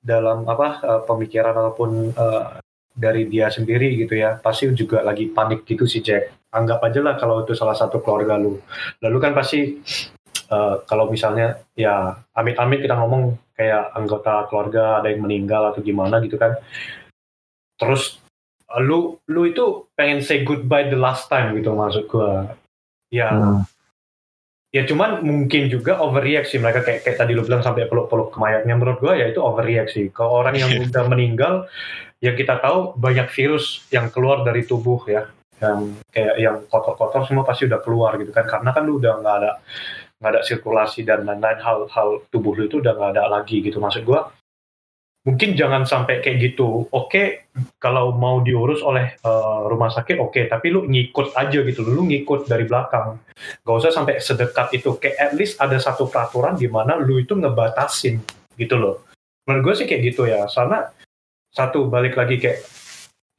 dalam apa uh, pemikiran ataupun uh, dari dia sendiri gitu ya pasti juga lagi panik gitu sih Jack. Anggap aja lah kalau itu salah satu keluarga lu. Lalu kan pasti uh, kalau misalnya ya amit-amit kita ngomong kayak anggota keluarga ada yang meninggal atau gimana gitu kan. Terus lu lu itu pengen say goodbye the last time gitu maksud gua ya. Hmm. Ya cuman mungkin juga overreact sih. Mereka kayak, kayak tadi lu bilang sampai peluk-peluk ke mayatnya. Menurut gua ya itu overreact sih. Kalau orang yang udah meninggal ya kita tahu banyak virus yang keluar dari tubuh ya. Yang kayak yang kotor-kotor semua pasti udah keluar gitu kan. Karena kan lu udah nggak ada nggak ada sirkulasi dan lain-lain. Hal-hal tubuh lu itu udah nggak ada lagi gitu. Maksud gua mungkin jangan sampai kayak gitu. Oke, okay, kalau mau diurus oleh uh, rumah sakit, oke, okay, tapi lu ngikut aja gitu, lu ngikut dari belakang. Gak usah sampai sedekat itu. Kayak at least ada satu peraturan di mana lu itu ngebatasin gitu loh. Menurut gue sih kayak gitu ya. Karena satu balik lagi kayak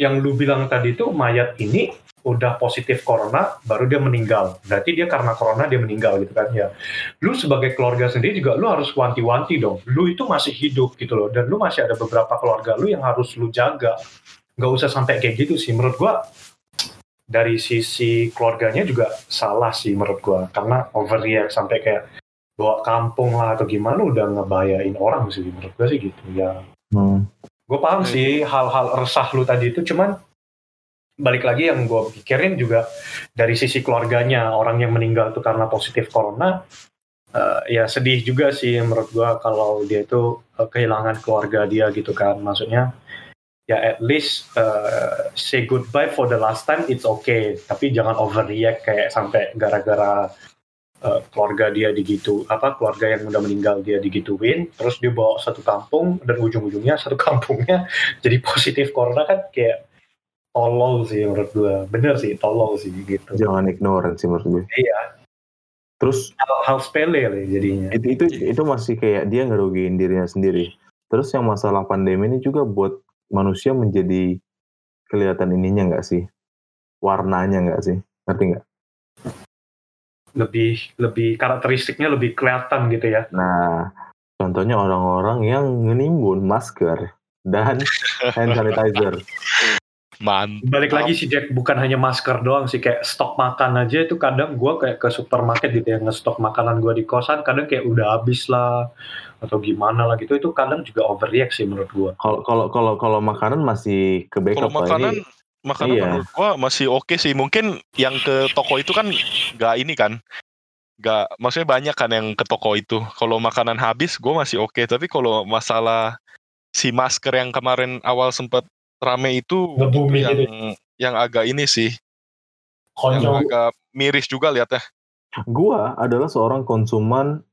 yang lu bilang tadi itu mayat ini udah positif corona baru dia meninggal. Berarti dia karena corona dia meninggal gitu kan ya. Lu sebagai keluarga sendiri juga lu harus wanti-wanti dong. Lu itu masih hidup gitu loh dan lu masih ada beberapa keluarga lu yang harus lu jaga. Nggak usah sampai kayak gitu sih menurut gua. Dari sisi keluarganya juga salah sih menurut gua. Karena overreact sampai kayak bawa kampung lah atau gimana udah ngebayain orang sih menurut gua sih gitu ya. Hmm. gue paham sih hal-hal resah lu tadi itu cuman balik lagi yang gue pikirin juga dari sisi keluarganya orang yang meninggal itu karena positif corona uh, ya sedih juga sih menurut gue kalau dia itu uh, kehilangan keluarga dia gitu kan. Maksudnya ya at least uh, say goodbye for the last time it's okay. Tapi jangan overreact kayak sampai gara-gara uh, keluarga dia digitu apa keluarga yang udah meninggal dia digituin terus dia bawa satu kampung dan ujung-ujungnya satu kampungnya jadi positif corona kan kayak tolol sih menurut gue bener sih tolol sih gitu. Jangan ignorant sih menurut gue iya. Terus hal, hal sepele lah jadinya. Itu, itu itu masih kayak dia ngerugiin dirinya sendiri. Terus yang masalah pandemi ini juga buat manusia menjadi kelihatan ininya nggak sih? Warnanya nggak sih? Ngerti nggak? Lebih lebih karakteristiknya lebih kelihatan gitu ya. Nah contohnya orang-orang yang menimbun masker dan hand sanitizer Mantap. Balik lagi sih Jack, bukan hanya masker doang sih, kayak stok makan aja itu kadang gue kayak ke supermarket gitu ya, nge-stok makanan gue di kosan, kadang kayak udah habis lah, atau gimana lah gitu, itu kadang juga overreact sih menurut gue. Kalau kalau kalau kalau makanan masih ke backup Kalau makanan, ini, makanan iya. menurut gue masih oke okay sih, mungkin yang ke toko itu kan gak ini kan, gak, maksudnya banyak kan yang ke toko itu. Kalau makanan habis, gue masih oke, okay. tapi kalau masalah si masker yang kemarin awal sempat rame itu yang gitu. yang agak ini sih. Konyol. Yang agak miris juga lihat ya. Gua adalah seorang konsumen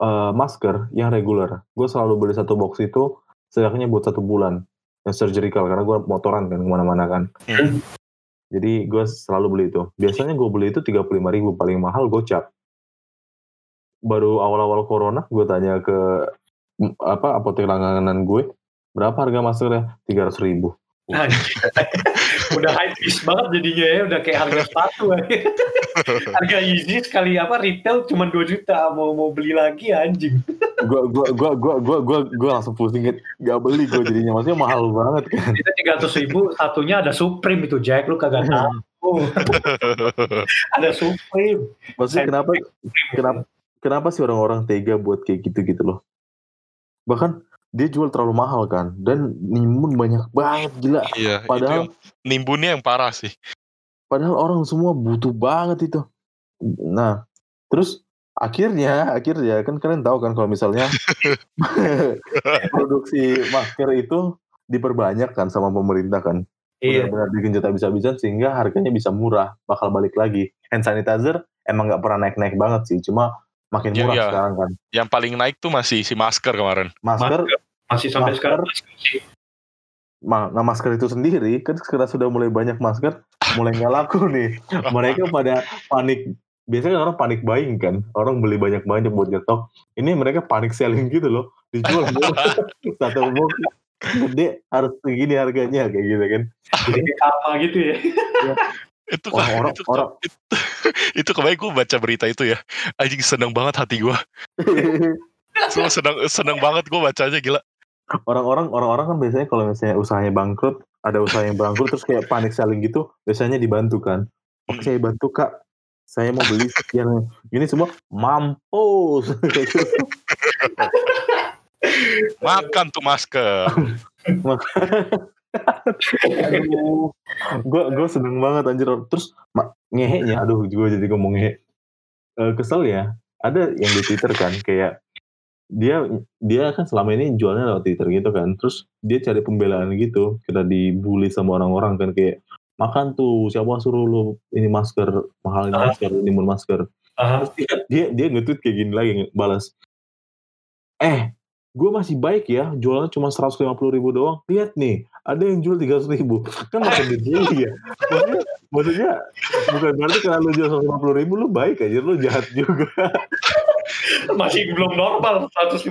uh, masker yang reguler. Gue selalu beli satu box itu setidaknya buat satu bulan yang surgical karena gue motoran kan ke mana-mana kan. Hmm. Jadi gue selalu beli itu. Biasanya gue beli itu tiga puluh lima ribu paling mahal gocap. Baru awal-awal corona gue tanya ke apa apotek langganan gue Berapa harga maskernya? Tiga ratus ribu. udah high piece banget jadinya ya, udah kayak harga sepatu harga Yeezy sekali apa retail cuma 2 juta, mau mau beli lagi anjing. gua gua gua gua gua gua gua langsung pusing gak beli gua jadinya maksudnya mahal banget kan. Itu tiga ratus ribu satunya ada Supreme itu Jack lu kagak tahu. ada Supreme. Maksudnya kenapa kenapa kenapa sih orang-orang tega buat kayak gitu gitu loh? Bahkan dia jual terlalu mahal kan dan nimbun banyak banget gila. Iya, padahal itu yang, nimbunnya yang parah sih. Padahal orang semua butuh banget itu. Nah, terus akhirnya akhirnya kan kalian tahu kan kalau misalnya produksi masker itu diperbanyak kan sama pemerintah kan. Iya. Benar-benar digenjot habis-habisan sehingga harganya bisa murah, bakal balik lagi. Hand sanitizer emang nggak pernah naik-naik banget sih, cuma makin iya, murah ya, sekarang kan. Yang paling naik tuh masih si masker kemarin. Masker, masker masih sampai masker, sekarang. Nah masker itu sendiri kan sekarang sudah mulai banyak masker, mulai nggak laku nih. Mereka pada panik. Biasanya orang panik buying kan, orang beli banyak-banyak buat nyetok. Ini mereka panik selling gitu loh, dijual satu box gede harus segini harganya kayak gitu kan. Jadi karma gitu ya. itu Wah, kan- orang- itu, orang- itu, itu kemarin gue baca berita itu ya anjing seneng banget hati gue Semua seneng seneng banget gue bacanya gila Orang-orang orang-orang kan biasanya kalau misalnya usahanya bangkrut, ada usaha yang bangkrut terus kayak panik selling gitu, biasanya dibantu kan. Oke, Hmm. saya bantu Kak. Saya mau beli sekian. Ini semua mampus. Gitu. makan tuh masker gue gue seneng banget anjir terus ma- ngehenya aduh gue jadi ngomong ngehe Eh, kesel ya ada yang di twitter kan kayak dia dia kan selama ini jualnya lewat twitter gitu kan. Terus dia cari pembelaan gitu. Kita dibully sama orang-orang kan kayak makan tuh siapa suruh lu ini masker mahal ini masker ini mun masker. Terus dia dia, dia nge-tweet kayak gini lagi balas eh gue masih baik ya jualnya cuma 150 ribu doang. Lihat nih ada yang jual 300 ribu. Kan makin dibully ya. Maksudnya, maksudnya bukan berarti kalau lu jual 150 ribu lu baik aja lu jahat juga Masih belum normal. 150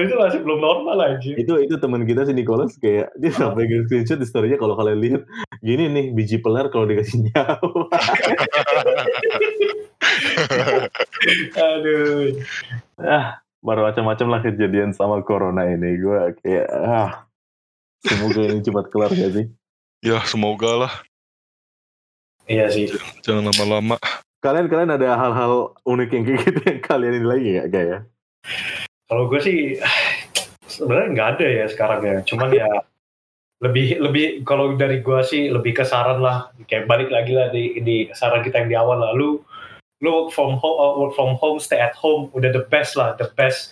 itu masih belum normal aja. itu itu teman kita si Nicholas kayak dia sampai nge screenshot di story-nya kalau kalian lihat gini nih biji peler kalau dikasih nyawa Aduh. ah baru macam-macam lah kejadian sama corona ini gue kayak ah semoga ini cepat kelar ya sih ya semoga lah Iya sih. jangan lama-lama kalian kalian ada hal-hal unik yang kayak gitu yang kalian ini lagi nggak kayak ya Kalau gue sih sebenarnya nggak ada ya sekarang ya. Cuman ya lebih lebih kalau dari gue sih lebih ke saran lah. Kayak balik lagi lah di, di saran kita yang di awal lah. Lu lu work from home, uh, work from home, stay at home, udah the best lah, the best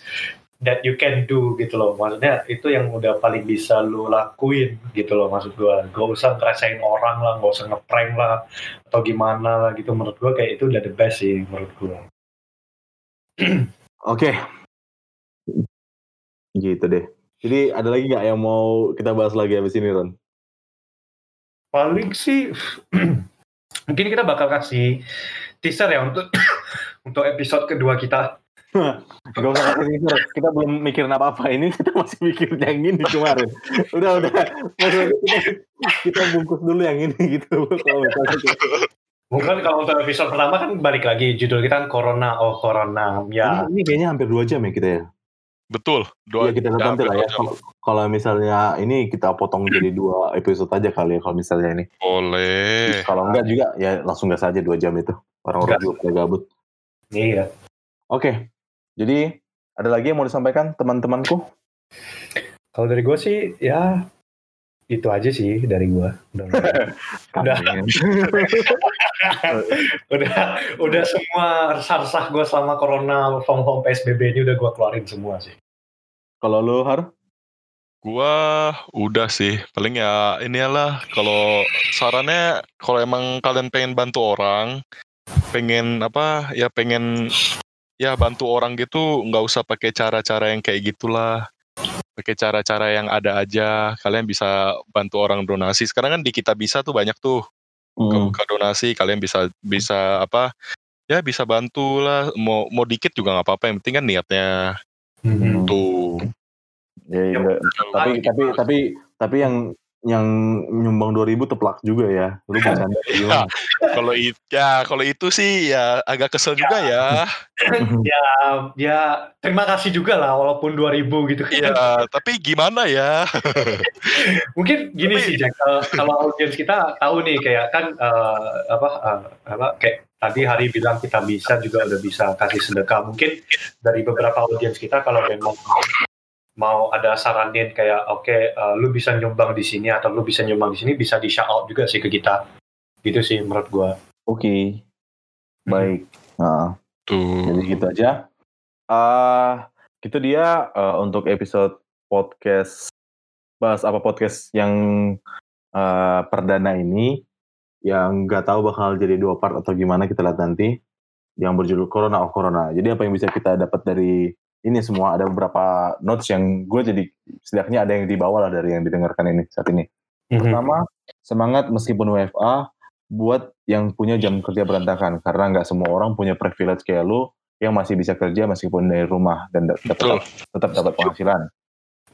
that you can do gitu loh. Maksudnya itu yang udah paling bisa lu lakuin gitu loh maksud gue. Gak usah ngerasain orang lah, gak usah ngeprank lah atau gimana lah gitu. Menurut gue kayak itu udah the best sih menurut gue. oke gitu deh jadi ada lagi nggak yang mau kita bahas lagi habis ini Ron paling sih mungkin kita bakal kasih teaser ya untuk untuk episode kedua kita. Gak usah kasih teaser, kita belum mikirin apa-apa. Ini kita masih mikir yang ini kemarin. Udah udah. Maksudnya kita, kita bungkus dulu yang ini gitu. Kalau misalnya kayak- Mungkin kalau untuk episode pertama kan balik lagi. Judul kita kan Corona oh Corona. Ya. ini, ini kayaknya hampir dua jam ya kita ya? Betul. Dua Iya kita ya, nanti lah ya. kalau kalau misalnya ini kita potong jadi dua episode aja kali ya kalau misalnya ini. Boleh. Kalau enggak juga ya langsung gas aja dua jam itu. Orang-orang juga gabut. Iya. Oke, jadi ada lagi yang mau disampaikan teman-temanku? Kalau dari gue sih ya itu aja sih dari gue. Udah, Udah. Udah, udah semua resah-resah gue selama Corona from home PSBB ini udah gue keluarin semua sih. Kalau lu Har? Gua udah sih, paling ya inilah kalau sarannya kalau emang kalian pengen bantu orang, pengen apa ya pengen ya bantu orang gitu nggak usah pakai cara-cara yang kayak gitulah. Pakai cara-cara yang ada aja, kalian bisa bantu orang donasi. Sekarang kan di kita bisa tuh banyak tuh Hmm. buka donasi, kalian bisa bisa apa ya bisa bantu lah. Mau mau dikit juga nggak apa-apa, yang penting kan niatnya Hmm. tuh. Ya, Ya, enggak. tapi tapi tapi tapi yang yang nyumbang 2000 teplak juga ya. Lu bercanda gimana? kalau itu ya kalau itu sih ya agak kesel juga ya. ya, ya terima kasih juga lah walaupun 2000 gitu kan. Iya, tapi gimana ya? Mungkin gini Tapi- sih Jack, kalau- kalau audiens kita tahu nih kayak kan eh, apa eh, apa kayak tadi Hari bilang kita bisa juga udah bisa kasih sedekah. Mungkin dari beberapa audiens kita kalau memang mau ada saranin kayak oke eh, lu bisa nyumbang di sini atau lu bisa nyumbang di sini bisa di shout out juga sih ke kita. Gitu sih menurut gua. Oke. Baik. Nah, jadi Tuh. gitu aja. Ah, itu dia eh, untuk episode podcast bahas apa podcast yang eh, perdana ini yang nggak tahu bakal jadi dua part atau gimana kita lihat nanti yang berjudul Corona of Corona. Jadi apa yang bisa kita dapat dari ini semua ada beberapa notes yang gue jadi setidaknya ada yang dibawa lah dari yang didengarkan ini saat ini. Pertama, semangat meskipun WFA buat yang punya jam kerja berantakan karena nggak semua orang punya privilege kayak lu yang masih bisa kerja meskipun dari rumah dan tetap tetap dapat penghasilan.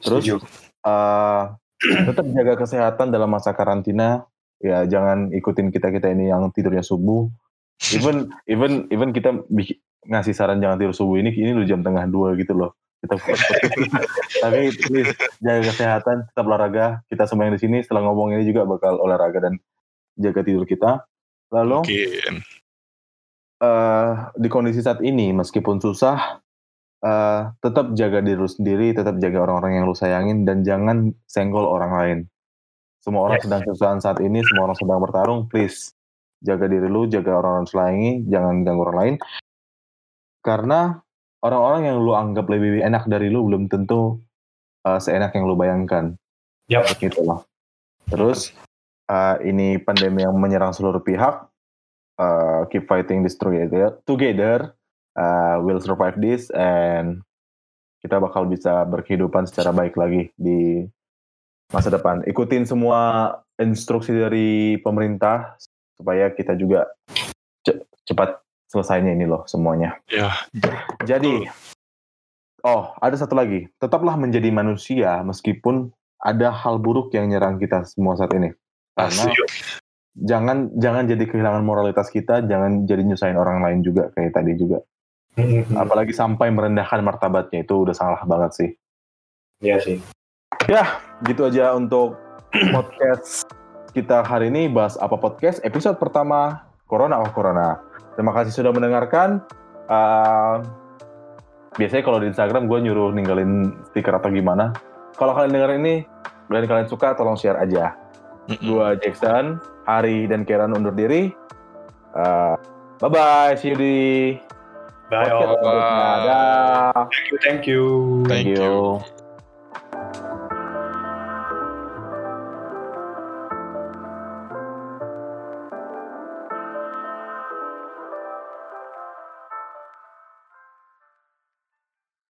Terus eh, tetap jaga kesehatan dalam masa karantina. Ya jangan ikutin kita kita ini yang tidurnya subuh. Even even even kita ngasih saran jangan tidur subuh ini ini udah jam tengah dua gitu loh. Kita tapi please jaga kesehatan, tetap olahraga. Kita semua yang di sini setelah ngomong ini juga bakal olahraga dan jaga tidur kita. Lalu Mungkin. eh, di kondisi saat ini meskipun susah eh, tetap jaga diri lu sendiri, tetap jaga orang-orang yang lu sayangin dan jangan senggol orang lain. Semua orang Yes. sedang kesusahan saat ini, semua orang sedang bertarung, please jaga diri lu, jaga orang-orang sayangi, jangan ganggu orang lain. Karena orang-orang yang lu anggap lebih enak dari lu belum tentu eh, seenak yang lu bayangkan. Yap. Gitu loh. Terus eh, ini pandemi yang menyerang seluruh pihak. eh, keep fighting this together. Together, uh, we'll survive this and kita bakal bisa berkehidupan secara baik lagi di masa depan. Ikutin semua instruksi dari pemerintah supaya kita juga ce- cepat selesainya ini loh semuanya. Ya, Jadi, oh ada satu lagi, tetaplah menjadi manusia meskipun ada hal buruk yang nyerang kita semua saat ini. Karena asik. jangan jangan jadi kehilangan moralitas kita, jangan jadi nyusahin orang lain juga kayak tadi juga. Mhm. Apalagi sampai merendahkan martabatnya itu udah salah banget sih. Iya sih. Gitu aja untuk podcast kita hari ini bahas apa podcast episode pertama Corona oh Corona. Terima kasih sudah mendengarkan. Uh, biasanya kalau di Instagram gue nyuruh ninggalin stiker atau gimana. Kalau kalian denger ini dan kalian suka tolong share aja. Mm-mm. Gua Jackson, Hari dan Keran undur diri. Uh, bye bye, see you di Bye all. berikutnya. Dah. Thank you, thank you. Thank you.